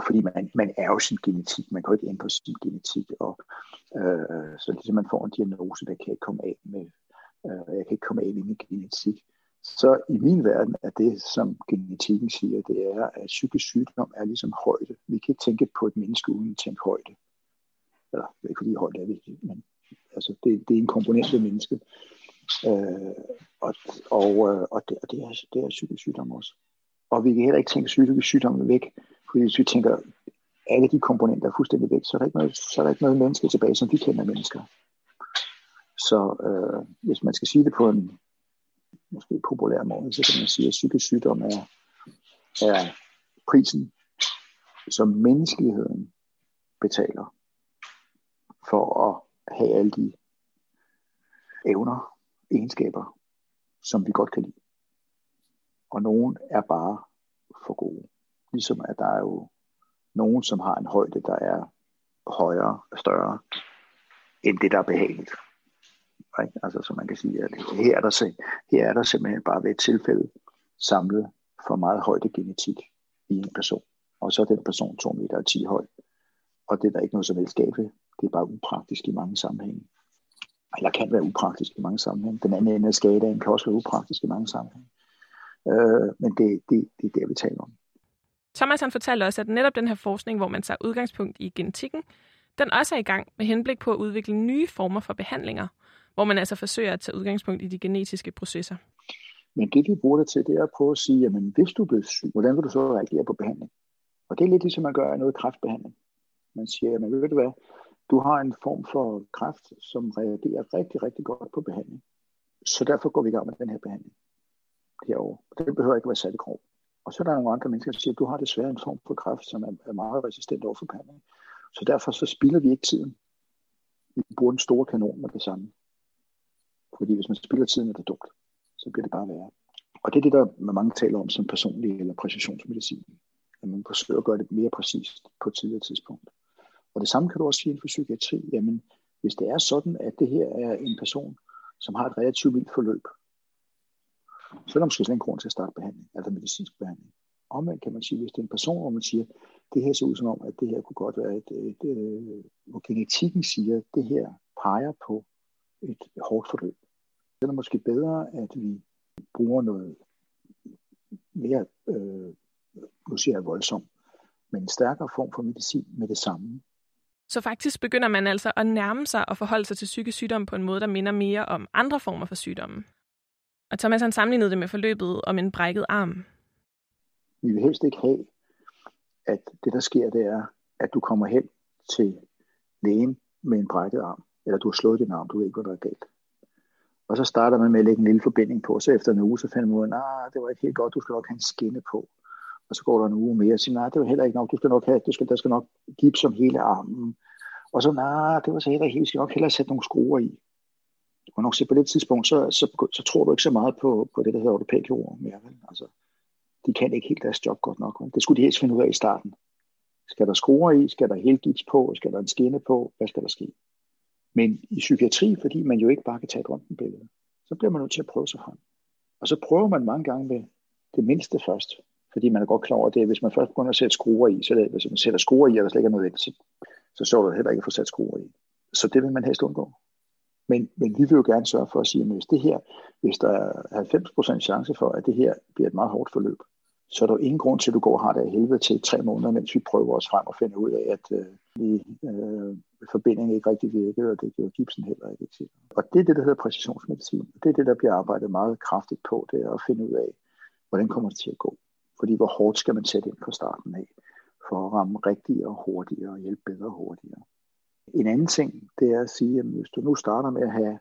Speaker 6: Fordi man, man er jo sin genetik, man kan jo ikke ændre sin genetik, og Øh, så ligesom man får en diagnose, der kan ikke komme af med, øh, jeg kan ikke komme af med min genetik. Så i min verden er det, som genetikken siger, det er, at psykisk sygdom er ligesom højde. Vi kan ikke tænke på et menneske uden at tænke højde. Eller, det er ikke fordi højde er vigtigt, men altså, det, det er en komponent ved mennesket. Øh, og, og, øh, og, det, og det, er, det er psykisk sygdom også. Og vi kan heller ikke tænke psykisk sygdom væk, fordi hvis vi tænker alle de komponenter er fuldstændig væk, så er der ikke noget, så er der ikke noget menneske tilbage, som vi kender mennesker. Så øh, hvis man skal sige det på en måske populær måde, så kan man sige, at psykisk sygdom er, er prisen, som menneskeligheden betaler for at have alle de evner, egenskaber, som vi godt kan lide. Og nogen er bare for gode. Ligesom at der er jo nogen, som har en højde, der er højere og større end det, der er behageligt. Ikke? Altså, så man kan sige, at her er, der, her er der simpelthen bare ved et tilfælde samlet for meget højde genetik i en person. Og så er den person 2 meter og 10 høj. Og det er der ikke noget som helst galt ved. Det er bare upraktisk i mange sammenhænge. Eller kan være upraktisk i mange sammenhænge. Den anden ende af skalaen kan også være upraktisk i mange sammenhænge. Øh, men det, det, det er det, vi taler om.
Speaker 1: Thomas han fortalte også, at netop den her forskning, hvor man tager udgangspunkt i genetikken, den også er i gang med henblik på at udvikle nye former for behandlinger, hvor man altså forsøger at tage udgangspunkt i de genetiske processer.
Speaker 6: Men det, vi bruger det til, det er at prøve at sige, jamen hvis du bliver syg, hvordan vil du så reagere på behandling? Og det er lidt ligesom man gør noget kræftbehandling. Man siger, jamen ved du hvad, du har en form for kræft, som reagerer rigtig, rigtig godt på behandling. Så derfor går vi i gang med den her behandling herovre. Det behøver ikke være særlig grov. Og så er der nogle andre mennesker, der siger, at du har desværre en form for kræft, som er, meget resistent over for behandling. Så derfor så spilder vi ikke tiden. Vi bruger den store kanon med det samme. Fordi hvis man spilder tiden, er det dumt. Så bliver det bare værre. Og det er det, der mange taler om som personlig eller præcisionsmedicin. At man forsøger at gøre det mere præcist på et tidligere tidspunkt. Og det samme kan du også sige inden for psykiatri. Jamen, hvis det er sådan, at det her er en person, som har et relativt vildt forløb, så er der måske slet ingen grund til at starte behandling, altså medicinsk behandling. Omvendt kan man sige, hvis det er en person, hvor man siger, det her ser ud som om, at det her kunne godt være et, et, et øh, hvor genetikken siger, at det her peger på et hårdt forløb. Så er det måske bedre, at vi bruger noget mere, øh, nu siger jeg voldsomt, men en stærkere form for medicin med det samme.
Speaker 1: Så faktisk begynder man altså at nærme sig og forholde sig til psykisk sygdom på en måde, der minder mere om andre former for sygdomme. Og Thomas han sammenlignede det med forløbet om en brækket arm.
Speaker 6: Vi vil helst ikke have, at det der sker, det er, at du kommer hen til lægen med en brækket arm, eller du har slået din arm, du ved ikke, hvad der er galt. Og så starter man med at lægge en lille forbinding på, så efter en uge, så finder man ud af, nah, det var ikke helt godt, du skal nok have en skinne på. Og så går der en uge mere og siger, nej, det var heller ikke nok, du skal nok have, du skal, der skal nok gips som hele armen. Og så, nej, det var så heller ikke helt, skal nok hellere sætte nogle skruer i. Du kan nok se på det tidspunkt, så, så, så tror du ikke så meget på, på det, der hedder ortopædkirurg mere. Vel? Altså, de kan ikke helt deres job godt nok. Vel? Det skulle de helst finde ud af i starten. Skal der skruer i? Skal der helt gips på? Skal der en skinne på? Hvad skal der ske? Men i psykiatri, fordi man jo ikke bare kan tage et røntgenbillede, så bliver man nødt til at prøve sig frem. Og så prøver man mange gange med det mindste først. Fordi man er godt klar over det, hvis man først begynder at sætte skruer i, så det, hvis man sætter skruer i, og der slet ikke er noget så, så så du heller ikke at få sat skruer i. Så det vil man helst undgå. Men, men vi vil jo gerne sørge for at sige, at hvis, det her, hvis der er 90% chance for, at det her bliver et meget hårdt forløb, så er der jo ingen grund til, at du går og har det af helvede til tre måneder, mens vi prøver os frem og finder ud af, at øh, vi, øh, forbindingen ikke rigtig virkede, og det gjorde gipsen heller ikke til. Og det er det, der hedder præcisionsmedicin. Det er det, der bliver arbejdet meget kraftigt på, det er at finde ud af, hvordan kommer det til at gå. Fordi hvor hårdt skal man sætte ind fra starten af, for at ramme rigtigere og hurtigere og hjælpe bedre og hurtigere. En anden ting, det er at sige, at hvis du nu starter med at have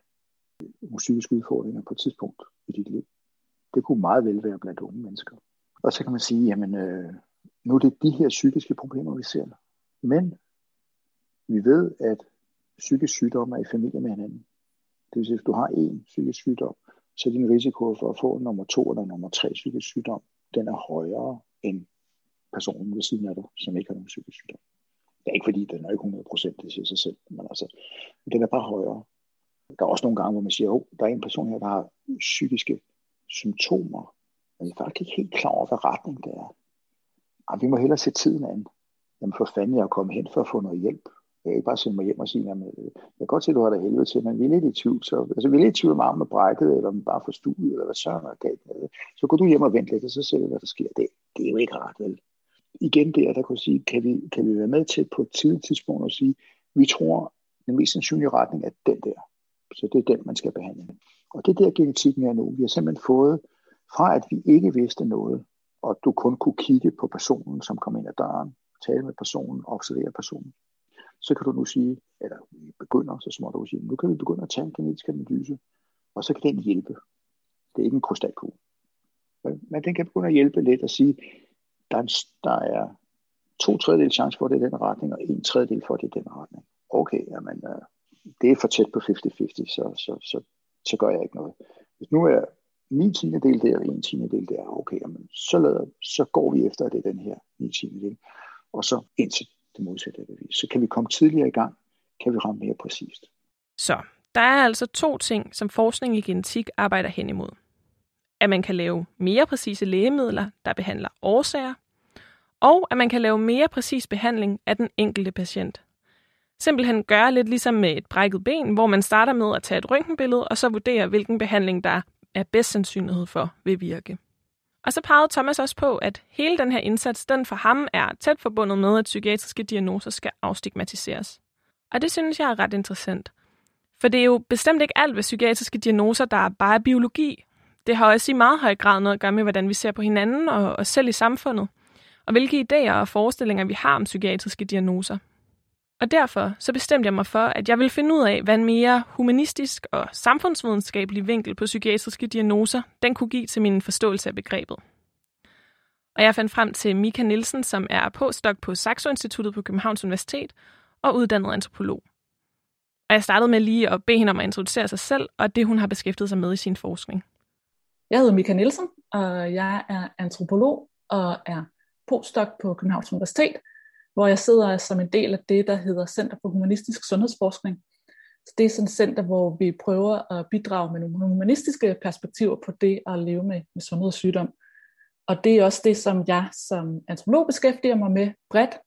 Speaker 6: nogle psykiske udfordringer på et tidspunkt i dit liv, det kunne meget vel være blandt unge mennesker. Og så kan man sige, jamen øh, nu er det de her psykiske problemer, vi ser. Men vi ved, at psykisk sygdom er i familie med hinanden. Det vil sige, at hvis du har én psykisk sygdom, så er din risiko for at få nummer to eller nummer tre psykisk sygdom, den er højere end personen ved siden af dig, som ikke har nogen psykisk sygdom. Det er ikke fordi, den er ikke 100 procent, det siger sig selv, men altså, den er bare højere. Der er også nogle gange, hvor man siger, at oh, der er en person her, der har psykiske symptomer, men jeg er faktisk ikke helt klar over, hvad retning det er. Ej, vi må hellere se tiden an. Jamen for fanden, jeg er kommet hen for at få noget hjælp. Jeg kan ikke bare sende mig hjem og sige, at øh, jeg kan godt se, at du har det helvede til, men vi er lidt i tvivl. Så, altså, vi er lidt i tvivl om armen er brækket, eller om bare forstuet, eller hvad søren er galt med det. Så går du hjem og vent lidt, og så ser vi, hvad der sker. Det, det er jo ikke rart, vel? Igen der, der kunne sige, kan vi, kan vi være med til på et tidligt tidspunkt at sige, vi tror, den mest sandsynlige retning er den der. Så det er den, man skal behandle. Og det der genetikken er nu. Vi har simpelthen fået, fra at vi ikke vidste noget, og du kun kunne kigge på personen, som kom ind ad døren, tale med personen, observere personen, så kan du nu sige, eller begynder, så småt at sige, nu kan vi begynde at tage en genetisk analyse, og så kan den hjælpe. Det er ikke en krystalkugle. Men den kan begynde at hjælpe lidt og sige, der er, en, der er to tredjedel chance for, at det er den retning, og en tredjedel for, at det er den retning. Okay, jamen, øh, det er for tæt på 50-50, så, så, så, så gør jeg ikke noget. Hvis nu er 9 tiende del der, og 1 tiende del der, okay, jamen, så, lader, så går vi efter, at det er den her 9 tiende del. Og så indtil det modsatte er bevis. Så kan vi komme tidligere i gang, kan vi ramme mere præcist.
Speaker 1: Så der er altså to ting, som forskning i genetik arbejder hen imod. At man kan lave mere præcise lægemidler, der behandler årsager, og at man kan lave mere præcis behandling af den enkelte patient. Simpelthen gøre lidt ligesom med et brækket ben, hvor man starter med at tage et røntgenbillede, og så vurdere, hvilken behandling der er bedst sandsynlighed for vil virke. Og så pegede Thomas også på, at hele den her indsats, den for ham er tæt forbundet med, at psykiatriske diagnoser skal afstigmatiseres. Og det synes jeg er ret interessant. For det er jo bestemt ikke alt ved psykiatriske diagnoser, der er bare biologi. Det har også i meget høj grad noget at gøre med, hvordan vi ser på hinanden og os selv i samfundet, og hvilke idéer og forestillinger vi har om psykiatriske diagnoser. Og derfor så bestemte jeg mig for, at jeg ville finde ud af, hvad en mere humanistisk og samfundsvidenskabelig vinkel på psykiatriske diagnoser, den kunne give til min forståelse af begrebet. Og jeg fandt frem til Mika Nielsen, som er postdoc på Saxo Instituttet på Københavns Universitet og uddannet antropolog. Og jeg startede med lige at bede hende om at introducere sig selv og det, hun har beskæftiget sig med i sin forskning.
Speaker 7: Jeg hedder Mika Nielsen, og jeg er antropolog og er postdoc på Københavns Universitet, hvor jeg sidder som en del af det, der hedder Center for Humanistisk Sundhedsforskning. Så det er sådan et center, hvor vi prøver at bidrage med nogle humanistiske perspektiver på det at leve med, med sundhed og sygdom. Og det er også det, som jeg som antropolog beskæftiger mig med bredt.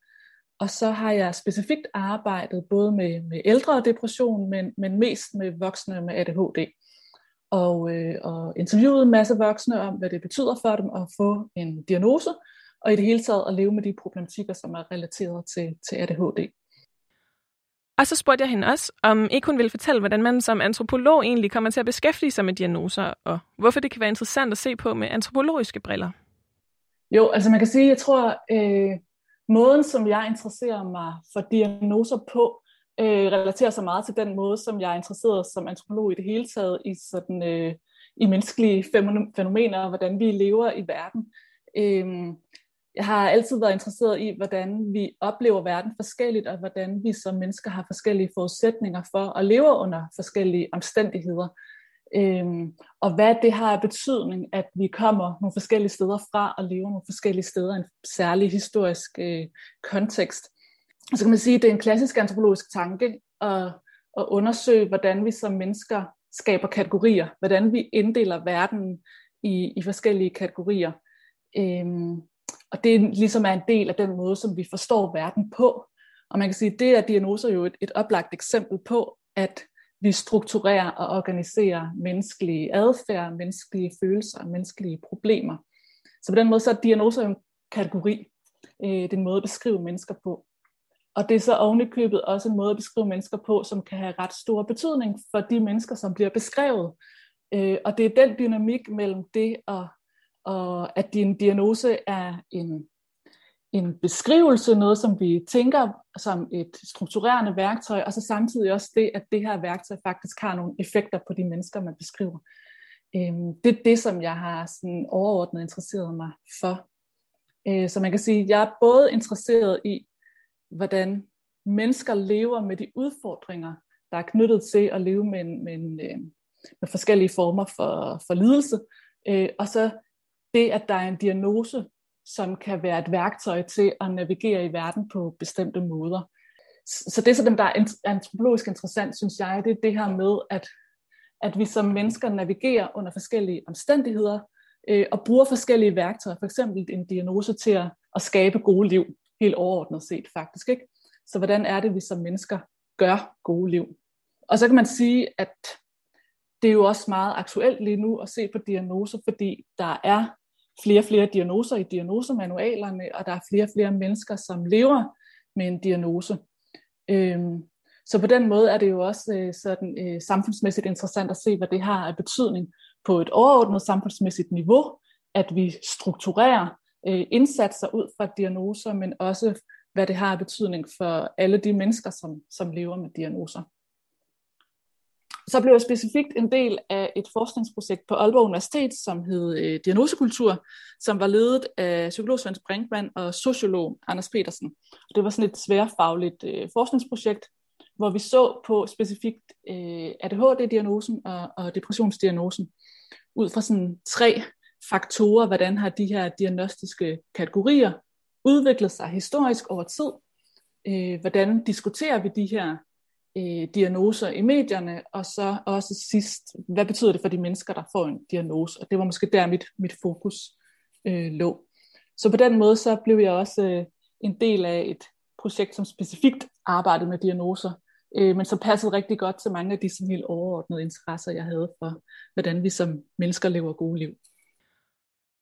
Speaker 7: Og så har jeg specifikt arbejdet både med, med ældre og depression, men, men mest med voksne med ADHD. Og, øh, og interviewet en masse voksne om, hvad det betyder for dem at få en diagnose, og i det hele taget at leve med de problematikker, som er relateret til, til ADHD.
Speaker 1: Og så spurgte jeg hende også, om ikke hun ville fortælle, hvordan man som antropolog egentlig kommer til at beskæftige sig med diagnoser, og hvorfor det kan være interessant at se på med antropologiske briller.
Speaker 7: Jo, altså man kan sige, jeg tror, øh, måden som jeg interesserer mig for diagnoser på, øh, relaterer sig meget til den måde, som jeg er interesseret som antropolog i det hele taget, i, sådan, øh, i menneskelige fænomener, hvordan vi lever i verden. Øh, jeg har altid været interesseret i, hvordan vi oplever verden forskelligt, og hvordan vi som mennesker har forskellige forudsætninger for at leve under forskellige omstændigheder. Øhm, og hvad det har af betydning, at vi kommer nogle forskellige steder fra og lever nogle forskellige steder i en særlig historisk øh, kontekst. Og så kan man sige, at det er en klassisk antropologisk tanke at, at undersøge, hvordan vi som mennesker skaber kategorier, hvordan vi inddeler verden i, i forskellige kategorier. Øhm, og det ligesom er en del af den måde, som vi forstår verden på. Og man kan sige, at det er diagnoser jo et, et oplagt eksempel på, at vi strukturerer og organiserer menneskelige adfærd, menneskelige følelser, menneskelige problemer. Så på den måde så er diagnoser jo en kategori. Øh, det er en måde at beskrive mennesker på. Og det er så ovenikøbet også en måde at beskrive mennesker på, som kan have ret stor betydning for de mennesker, som bliver beskrevet. Øh, og det er den dynamik mellem det at og at din diagnose er en, en beskrivelse, noget som vi tænker som et strukturerende værktøj, og så samtidig også det, at det her værktøj faktisk har nogle effekter på de mennesker, man beskriver. Øhm, det er det, som jeg har sådan overordnet interesseret mig for. Øh, så man kan sige, at jeg er både interesseret i, hvordan mennesker lever med de udfordringer, der er knyttet til at leve med, en, med, en, øh, med forskellige former for, for lidelse, øh, og så det, at der er en diagnose, som kan være et værktøj til at navigere i verden på bestemte måder. Så det, som der er antropologisk interessant, synes jeg, det er det her med, at, at vi som mennesker navigerer under forskellige omstændigheder øh, og bruger forskellige værktøjer, for eksempel en diagnose til at, at skabe gode liv, helt overordnet set faktisk. Ikke? Så hvordan er det, vi som mennesker gør gode liv? Og så kan man sige, at det er jo også meget aktuelt lige nu at se på diagnoser, fordi der er flere og flere diagnoser i diagnosemanualerne, og der er flere og flere mennesker, som lever med en diagnose. Øhm, så på den måde er det jo også øh, sådan, øh, samfundsmæssigt interessant at se, hvad det har af betydning på et overordnet samfundsmæssigt niveau, at vi strukturerer øh, indsatser ud fra diagnoser, men også hvad det har af betydning for alle de mennesker, som, som lever med diagnoser. Så blev jeg specifikt en del af et forskningsprojekt på Aalborg Universitet, som hed øh, Diagnosekultur, som var ledet af psykolog Svend Brinkmann og sociolog Anders Petersen. Og det var sådan et sværfagligt øh, forskningsprojekt, hvor vi så på specifikt øh, ADHD-diagnosen og, og depressionsdiagnosen ud fra sådan tre faktorer, hvordan har de her diagnostiske kategorier udviklet sig historisk over tid, øh, hvordan diskuterer vi de her øh, diagnoser i medierne, og så også sidst, hvad betyder det for de mennesker, der får en diagnose? Og det var måske der, mit, mit fokus øh, lå. Så på den måde, så blev jeg også øh, en del af et projekt, som specifikt arbejdede med diagnoser, øh, men som passede rigtig godt til mange af de sådan helt overordnede interesser, jeg havde for, hvordan vi som mennesker lever gode liv.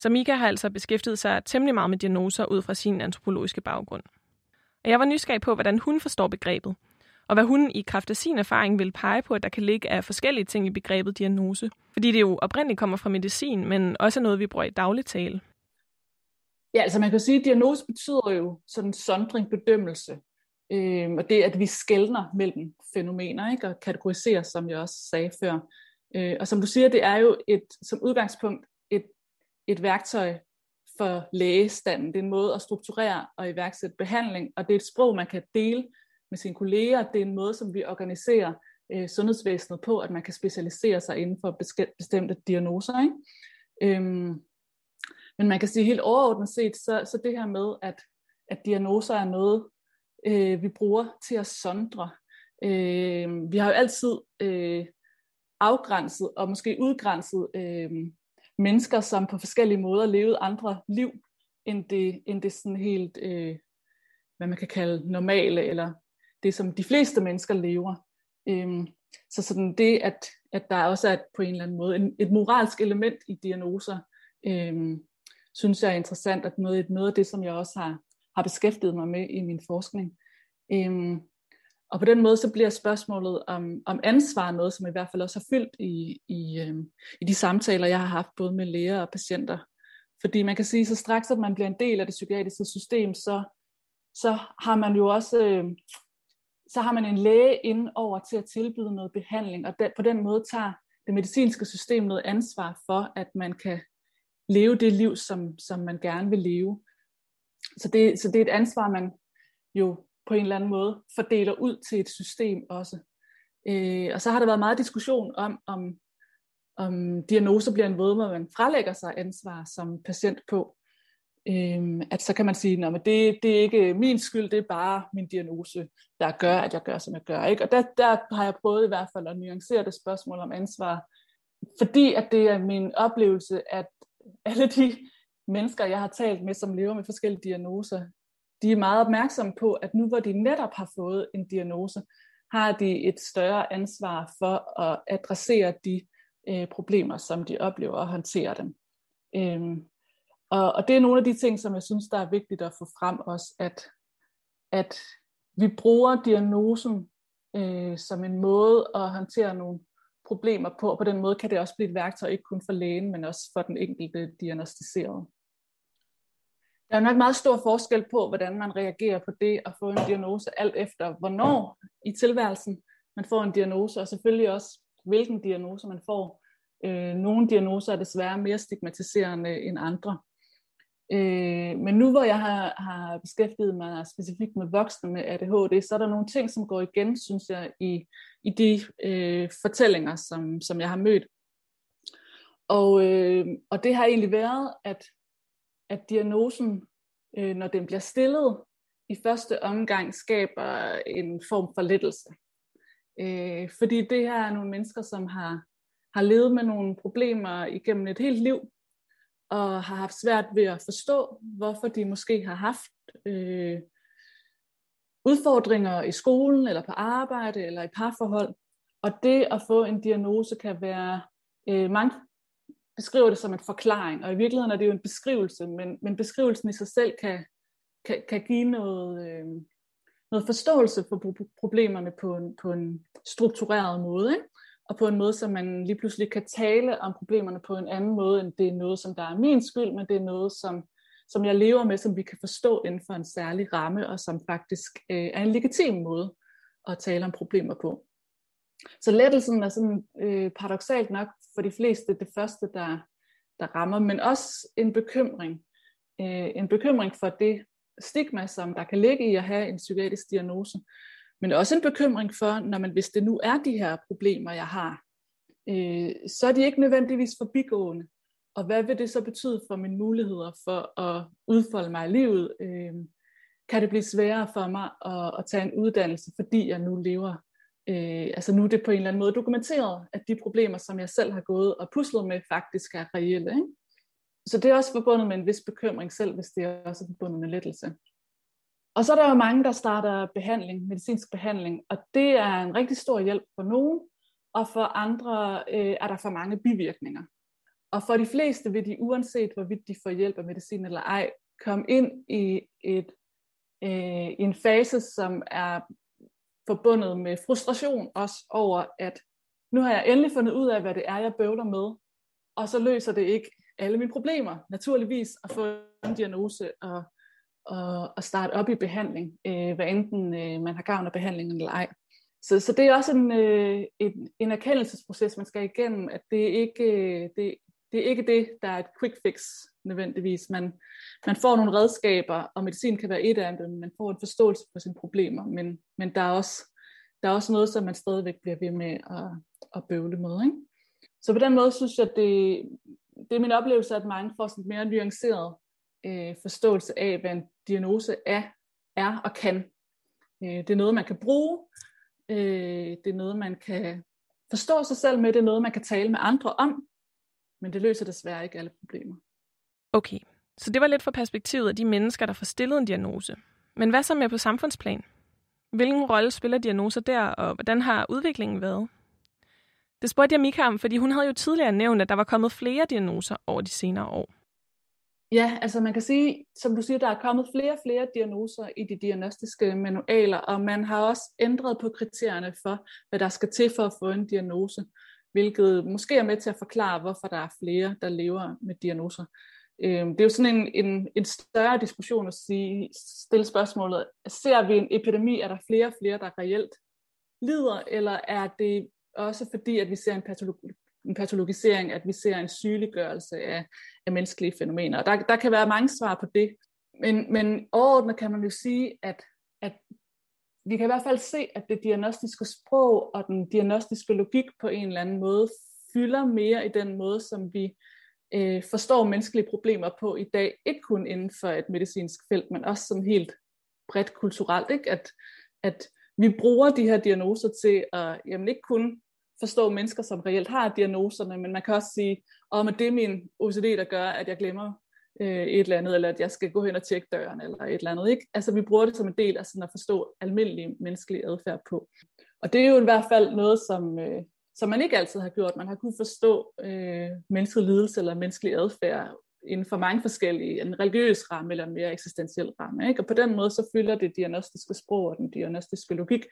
Speaker 1: Så Mika har altså beskæftiget sig temmelig meget med diagnoser ud fra sin antropologiske baggrund. Og jeg var nysgerrig på, hvordan hun forstår begrebet, og hvad hun i kraft af sin erfaring vil pege på, at der kan ligge af forskellige ting i begrebet diagnose. Fordi det jo oprindeligt kommer fra medicin, men også er noget, vi bruger i daglig tale.
Speaker 7: Ja, altså man kan sige, at diagnose betyder jo sådan sondring, bedømmelse. Øhm, og det, at vi skældner mellem fænomener ikke? og kategoriserer, som jeg også sagde før. Øh, og som du siger, det er jo et, som udgangspunkt et, et værktøj for lægestanden. Det er en måde at strukturere og iværksætte behandling, og det er et sprog, man kan dele med sine kolleger. Det er en måde, som vi organiserer øh, sundhedsvæsenet på, at man kan specialisere sig inden for bestemte diagnoser. Ikke? Øhm, men man kan sige helt overordnet set, så, så det her med, at, at diagnoser er noget, øh, vi bruger til at sondre. Øh, vi har jo altid øh, afgrænset og måske udgrænset øh, mennesker, som på forskellige måder levede andre liv, end det, end det sådan helt, øh, hvad man kan kalde normale, eller det, som de fleste mennesker lever. Øhm, så sådan det, at, at der også er et, på en eller anden måde en, et moralsk element i diagnoser, øhm, synes jeg er interessant, at noget, noget af det, som jeg også har, har beskæftiget mig med i min forskning. Øhm, og på den måde så bliver spørgsmålet om, om ansvar noget, som i hvert fald også har fyldt i, i, øhm, i de samtaler, jeg har haft både med læger og patienter. Fordi man kan sige, så straks at man bliver en del af det psykiatriske system, så, så har man jo også øh, så har man en læge ind over til at tilbyde noget behandling, og den, på den måde tager det medicinske system noget ansvar for, at man kan leve det liv, som, som man gerne vil leve. Så det, så det er et ansvar, man jo på en eller anden måde fordeler ud til et system også. Øh, og så har der været meget diskussion om, om, om diagnoser bliver en måde, hvor man frelægger sig ansvar som patient på. Øhm, at så kan man sige, at det, det er ikke min skyld, det er bare min diagnose, der gør, at jeg gør, som jeg gør. Ikke? Og der, der har jeg prøvet i hvert fald at nuancere det spørgsmål om ansvar, fordi at det er min oplevelse, at alle de mennesker, jeg har talt med, som lever med forskellige diagnoser, de er meget opmærksomme på, at nu hvor de netop har fået en diagnose, har de et større ansvar for at adressere de øh, problemer, som de oplever og håndtere dem. Øhm, og, og det er nogle af de ting, som jeg synes, der er vigtigt at få frem også, at, at vi bruger diagnosen øh, som en måde at håndtere nogle problemer på, og på den måde kan det også blive et værktøj, ikke kun for lægen, men også for den enkelte diagnostiserede. Der er nok meget stor forskel på, hvordan man reagerer på det at få en diagnose, alt efter hvornår i tilværelsen man får en diagnose, og selvfølgelig også, hvilken diagnose man får. Øh, nogle diagnoser er desværre mere stigmatiserende end andre. Øh, men nu hvor jeg har, har beskæftiget mig specifikt med voksne med ADHD, så er der nogle ting, som går igen, synes jeg, i, i de øh, fortællinger, som, som jeg har mødt. Og, øh, og det har egentlig været, at, at diagnosen, øh, når den bliver stillet, i første omgang skaber en form for lettelse. Øh, fordi det her er nogle mennesker, som har, har levet med nogle problemer igennem et helt liv, og har haft svært ved at forstå, hvorfor de måske har haft øh, udfordringer i skolen, eller på arbejde, eller i parforhold. Og det at få en diagnose kan være, øh, mange beskriver det som en forklaring, og i virkeligheden er det jo en beskrivelse, men, men beskrivelsen i sig selv kan, kan, kan give noget, øh, noget forståelse for problemerne på en, på en struktureret måde. Ikke? Og på en måde, så man lige pludselig kan tale om problemerne på en anden måde, end det er noget, som der er min skyld, men det er noget, som, som jeg lever med, som vi kan forstå inden for en særlig ramme, og som faktisk øh, er en legitim måde at tale om problemer på. Så lettelsen er sådan øh, paradoxalt nok for de fleste det første, der, der rammer, men også en bekymring. Øh, en bekymring for det stigma, som der kan ligge i at have en psykiatrisk diagnose, men også en bekymring for, når man, hvis det nu er de her problemer, jeg har, øh, så er de ikke nødvendigvis forbigående. Og hvad vil det så betyde for mine muligheder for at udfolde mig i livet? Øh, kan det blive sværere for mig at, at tage en uddannelse, fordi jeg nu lever? Øh, altså nu er det på en eller anden måde dokumenteret, at de problemer, som jeg selv har gået og puslet med, faktisk er reelle. Ikke? Så det er også forbundet med en vis bekymring selv, hvis det er også forbundet med lettelse. Og så er der jo mange, der starter behandling, medicinsk behandling, og det er en rigtig stor hjælp for nogen, og for andre øh, er der for mange bivirkninger. Og for de fleste vil de, uanset hvorvidt de får hjælp af medicin eller ej, komme ind i et, øh, en fase, som er forbundet med frustration også over, at nu har jeg endelig fundet ud af, hvad det er, jeg bøvler med, og så løser det ikke alle mine problemer. Naturligvis at få en diagnose og at, at starte op i behandling, øh, hvad enten øh, man har gavn af behandlingen eller ej. Så, så det er også en, øh, en, en erkendelsesproces, man skal igennem, at det ikke, øh, det, det er ikke det, der er et quick fix nødvendigvis. Man, man får nogle redskaber, og medicin kan være et af dem, man får en forståelse for sine problemer, men, men der, er også, der er også noget, som man stadigvæk bliver ved med at, at bøvle med. Ikke? Så på den måde synes jeg, det, det er min oplevelse, at mange får sådan mere nuanceret øh, forståelse af, hvad en diagnose er, er og kan. Øh, det er noget, man kan bruge. Øh, det er noget, man kan forstå sig selv med. Det er noget, man kan tale med andre om. Men det løser desværre ikke alle problemer.
Speaker 1: Okay, så det var lidt fra perspektivet af de mennesker, der får stillet en diagnose. Men hvad så med på samfundsplan? Hvilken rolle spiller diagnoser der, og hvordan har udviklingen været? Det spurgte jeg Mika om, fordi hun havde jo tidligere nævnt, at der var kommet flere diagnoser over de senere år.
Speaker 7: Ja, altså man kan sige, som du siger, der er kommet flere og flere diagnoser i de diagnostiske manualer, og man har også ændret på kriterierne for, hvad der skal til for at få en diagnose, hvilket måske er med til at forklare, hvorfor der er flere, der lever med diagnoser. Øhm, det er jo sådan en, en, en større diskussion at sige, stille spørgsmålet, ser vi en epidemi, er der flere og flere, der reelt lider, eller er det også fordi, at vi ser en, patologi, en patologisering, at vi ser en sygeliggørelse af, af menneskelige fænomener. Og der, der kan være mange svar på det. Men, men overordnet kan man jo sige, at, at vi kan i hvert fald se, at det diagnostiske sprog og den diagnostiske logik på en eller anden måde fylder mere i den måde, som vi øh, forstår menneskelige problemer på i dag. Ikke kun inden for et medicinsk felt, men også sådan helt bredt kulturelt. Ikke? At, at vi bruger de her diagnoser til at jamen ikke kun forstå mennesker, som reelt har diagnoserne, men man kan også sige, om at det er min OCD, der gør, at jeg glemmer øh, et eller andet, eller at jeg skal gå hen og tjekke døren, eller et eller andet. Ikke? Altså vi bruger det som en del af sådan at forstå almindelig menneskelig adfærd på. Og det er jo i hvert fald noget, som, øh, som man ikke altid har gjort. Man har kunnet forstå øh, menneskelig lidelse eller menneskelig adfærd inden for mange forskellige, en religiøs ramme eller en mere eksistentiel ramme. Ikke? Og på den måde så fylder det diagnostiske sprog og den diagnostiske logik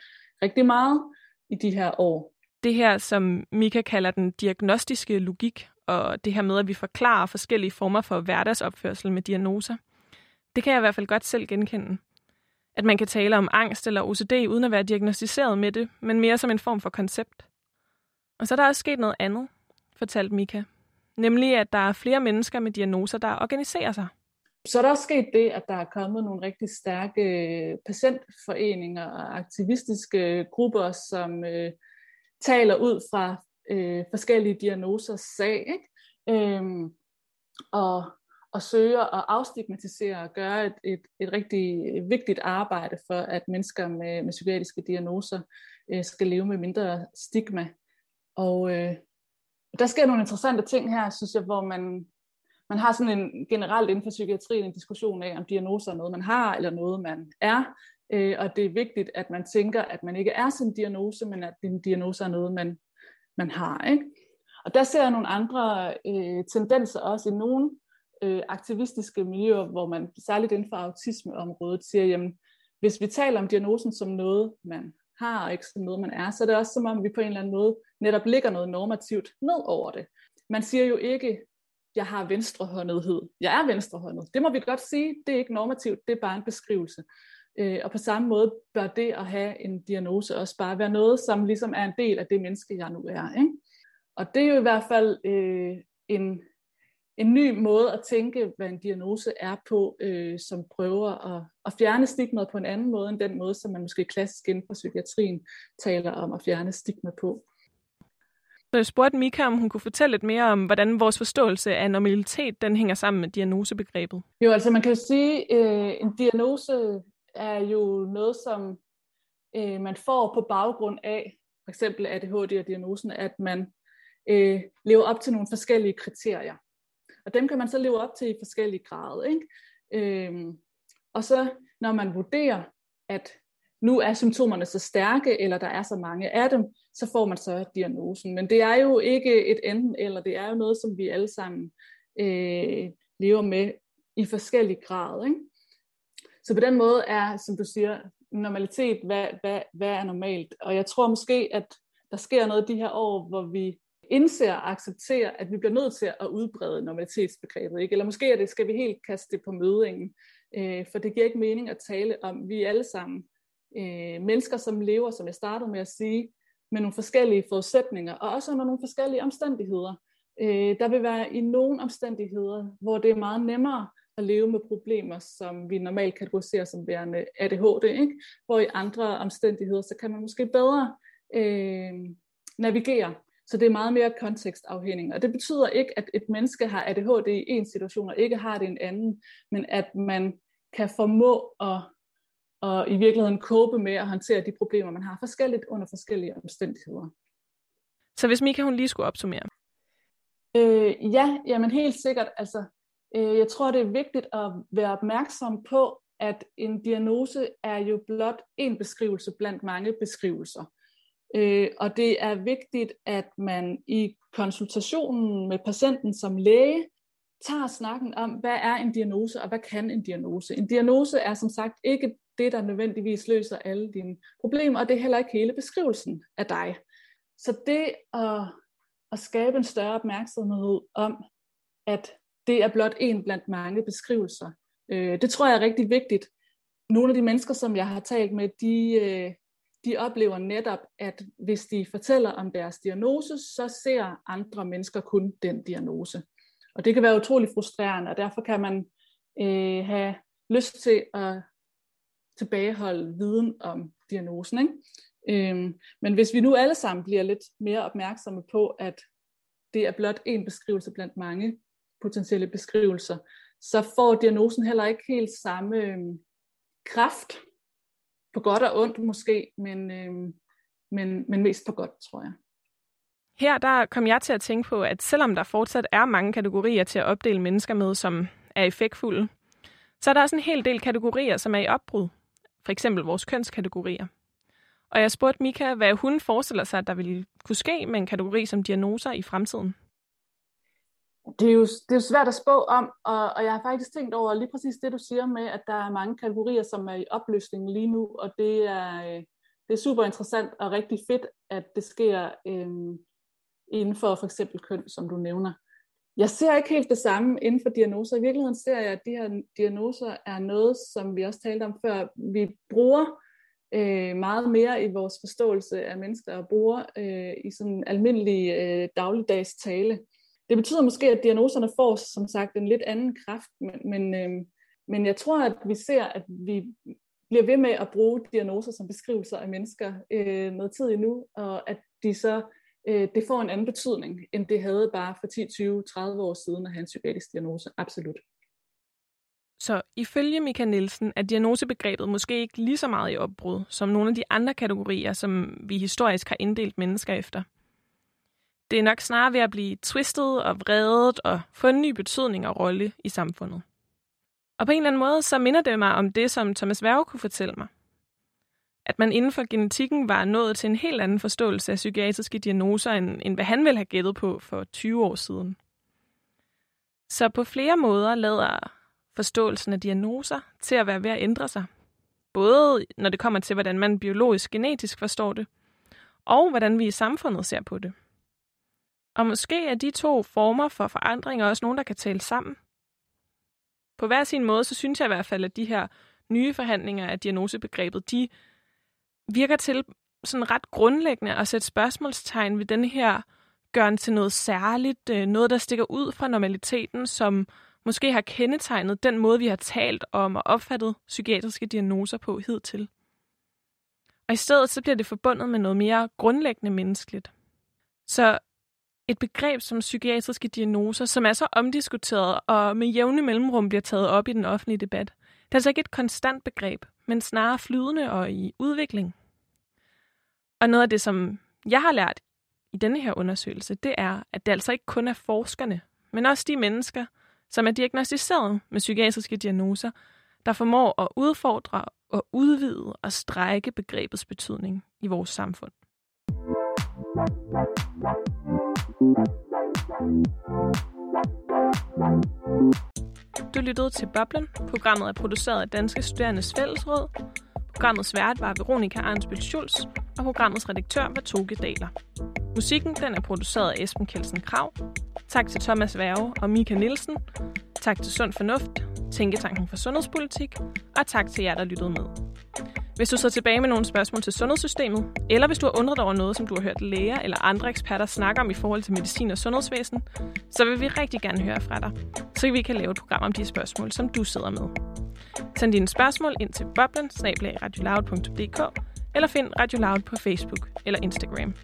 Speaker 7: rigtig meget i de her år.
Speaker 1: Det her, som Mika kalder den diagnostiske logik, og det her med, at vi forklarer forskellige former for hverdagsopførsel med diagnoser, det kan jeg i hvert fald godt selv genkende. At man kan tale om angst eller OCD uden at være diagnostiseret med det, men mere som en form for koncept. Og så er der også sket noget andet, fortalte Mika. Nemlig, at der er flere mennesker med diagnoser, der organiserer sig.
Speaker 7: Så er der også sket det, at der er kommet nogle rigtig stærke patientforeninger og aktivistiske grupper, som øh, taler ud fra øh, forskellige diagnoser sag, ikke? Øhm, og, og søger at afstigmatisere og gøre et, et, et rigtig vigtigt arbejde for, at mennesker med, med psykiatriske diagnoser øh, skal leve med mindre stigma. Og øh, der sker nogle interessante ting her, synes jeg, hvor man, man har sådan en generelt inden for psykiatrien en diskussion af, om diagnoser er noget, man har, eller noget, man er. Øh, og det er vigtigt, at man tænker, at man ikke er sin diagnose, men at din diagnose er noget, man, man har. Ikke? Og der ser jeg nogle andre øh, tendenser også i nogle øh, aktivistiske miljøer, hvor man særligt inden for autismeområdet siger, jamen, hvis vi taler om diagnosen som noget, man har, og ikke som noget, man er, så er det også som om, vi på en eller anden måde netop ligger noget normativt ned over det. Man siger jo ikke, jeg har venstrehåndethed. Jeg er venstrehåndet. Det må vi godt sige. Det er ikke normativt, det er bare en beskrivelse. Øh, og på samme måde bør det at have en diagnose også bare være noget, som ligesom er en del af det menneske, jeg nu er. Ikke? Og det er jo i hvert fald øh, en, en ny måde at tænke, hvad en diagnose er på, øh, som prøver at, at fjerne stigmaet på en anden måde, end den måde, som man måske klassisk inden for psykiatrien taler om at fjerne stigma på.
Speaker 1: Så jeg spurgte Mika, om hun kunne fortælle lidt mere om, hvordan vores forståelse af normalitet den hænger sammen med diagnosebegrebet.
Speaker 7: Jo, altså man kan jo sige, at øh, en diagnose er jo noget, som øh, man får på baggrund af, for eksempel ADHD og diagnosen, at man øh, lever op til nogle forskellige kriterier. Og dem kan man så leve op til i forskellige grader. Ikke? Øh, og så når man vurderer, at nu er symptomerne så stærke, eller der er så mange af dem, så får man så diagnosen. Men det er jo ikke et enten eller, det er jo noget, som vi alle sammen øh, lever med i forskellige grad. Ikke? Så på den måde er, som du siger, normalitet, hvad, hvad, hvad er normalt? Og jeg tror måske, at der sker noget de her år, hvor vi indser og accepterer, at vi bliver nødt til at udbrede normalitetsbegrebet. Ikke? Eller måske er det, skal vi helt kaste det på mødingen, øh, for det giver ikke mening at tale om, vi er alle sammen øh, mennesker, som lever, som jeg startede med at sige, med nogle forskellige forudsætninger, og også under nogle forskellige omstændigheder. Øh, der vil være i nogle omstændigheder, hvor det er meget nemmere at leve med problemer, som vi normalt kategoriserer som værende ADHD, ikke? hvor i andre omstændigheder, så kan man måske bedre øh, navigere. Så det er meget mere kontekstafhængig. Og det betyder ikke, at et menneske har ADHD i en situation, og ikke har det i en anden, men at man kan formå at, at i virkeligheden kåbe med at håndtere de problemer, man har forskelligt under forskellige omstændigheder.
Speaker 1: Så hvis Mika hun lige skulle opsummere.
Speaker 7: Øh, ja, jamen helt sikkert. Altså, Øh, jeg tror, det er vigtigt at være opmærksom på, at en diagnose er jo blot en beskrivelse blandt mange beskrivelser. Øh, og det er vigtigt, at man i konsultationen med patienten som læge tager snakken om, hvad er en diagnose, og hvad kan en diagnose. En diagnose er som sagt ikke det, der nødvendigvis løser alle dine problemer, og det er heller ikke hele beskrivelsen af dig. Så det at, at skabe en større opmærksomhed om, at det er blot en blandt mange beskrivelser, øh, det tror jeg er rigtig vigtigt. Nogle af de mennesker, som jeg har talt med, de, øh, de oplever netop, at hvis de fortæller om deres diagnose, så ser andre mennesker kun den diagnose. Og det kan være utrolig frustrerende, og derfor kan man øh, have lyst til at tilbageholde viden om diagnosen. Ikke? Øhm, men hvis vi nu alle sammen bliver lidt mere opmærksomme på, at det er blot en beskrivelse blandt mange potentielle beskrivelser, så får diagnosen heller ikke helt samme øh, kraft, på godt og ondt måske, men, øh, men, men mest på godt, tror jeg.
Speaker 1: Her der kom jeg til at tænke på, at selvom der fortsat er mange kategorier til at opdele mennesker med, som er effektfulde, så er der også en hel del kategorier, som er i opbrud. For eksempel vores kønskategorier. Og jeg spurgte Mika, hvad hun forestiller sig, at der ville kunne ske med en kategori som diagnoser i fremtiden.
Speaker 7: Det er, jo, det er jo svært at spå om, og, og jeg har faktisk tænkt over lige præcis det, du siger med, at der er mange kategorier, som er i opløsning lige nu, og det er, øh, det er super interessant og rigtig fedt, at det sker øh, inden for for eksempel køn, som du nævner. Jeg ser ikke helt det samme inden for diagnoser. I virkeligheden ser jeg, at de her diagnoser er noget, som vi også talte om før, vi bruger øh, meget mere i vores forståelse af mennesker og bruger øh, i sådan almindelig øh, dagligdags tale. Det betyder måske, at diagnoserne får som sagt en lidt anden kraft, men, men, øh, men jeg tror, at vi ser, at vi bliver ved med at bruge diagnoser som beskrivelser af mennesker øh, noget tid endnu, og at de så øh, det får en anden betydning, end det havde bare for 10, 20, 30 år siden at have en psykiatrisk diagnose. Absolut.
Speaker 1: Så ifølge Mika Nielsen er diagnosebegrebet måske ikke lige så meget i opbrud som nogle af de andre kategorier, som vi historisk har inddelt mennesker efter. Det er nok snarere ved at blive twistet og vredet og få en ny betydning og rolle i samfundet. Og på en eller anden måde, så minder det mig om det, som Thomas Werge kunne fortælle mig at man inden for genetikken var nået til en helt anden forståelse af psykiatriske diagnoser, end, end hvad han ville have gættet på for 20 år siden. Så på flere måder lader forståelsen af diagnoser til at være ved at ændre sig. Både når det kommer til, hvordan man biologisk genetisk forstår det, og hvordan vi i samfundet ser på det. Og måske er de to former for forandringer også nogen, der kan tale sammen. På hver sin måde, så synes jeg i hvert fald, at de her nye forhandlinger af diagnosebegrebet, de virker til sådan ret grundlæggende at sætte spørgsmålstegn ved den her gøren til noget særligt, øh, noget der stikker ud fra normaliteten, som måske har kendetegnet den måde, vi har talt om og opfattet psykiatriske diagnoser på hidtil. Og i stedet så bliver det forbundet med noget mere grundlæggende menneskeligt. Så et begreb som psykiatriske diagnoser, som er så omdiskuteret og med jævne mellemrum bliver taget op i den offentlige debat, det er altså ikke et konstant begreb, men snarere flydende og i udvikling. Og noget af det, som jeg har lært i denne her undersøgelse, det er, at det altså ikke kun er forskerne, men også de mennesker, som er diagnostiseret med psykiatriske diagnoser, der formår at udfordre og udvide og strække begrebets betydning i vores samfund. Du lyttede til Boblen. Programmet er produceret af Danske Studerendes Fællesråd. Programmets vært var Veronika Arnsbøl Schulz, og programmets redaktør var Toge Daler. Musikken den er produceret af Esben Kelsen Krav. Tak til Thomas Værge og Mika Nielsen. Tak til Sund Fornuft, Tænketanken for Sundhedspolitik, og tak til jer, der lyttede med. Hvis du sidder tilbage med nogle spørgsmål til sundhedssystemet, eller hvis du har undret over noget, som du har hørt læger eller andre eksperter snakke om i forhold til medicin og sundhedsvæsen, så vil vi rigtig gerne høre fra dig, så vi kan lave et program om de spørgsmål, som du sidder med. Send dine spørgsmål ind til boblen eller find Radio Loud på Facebook eller Instagram.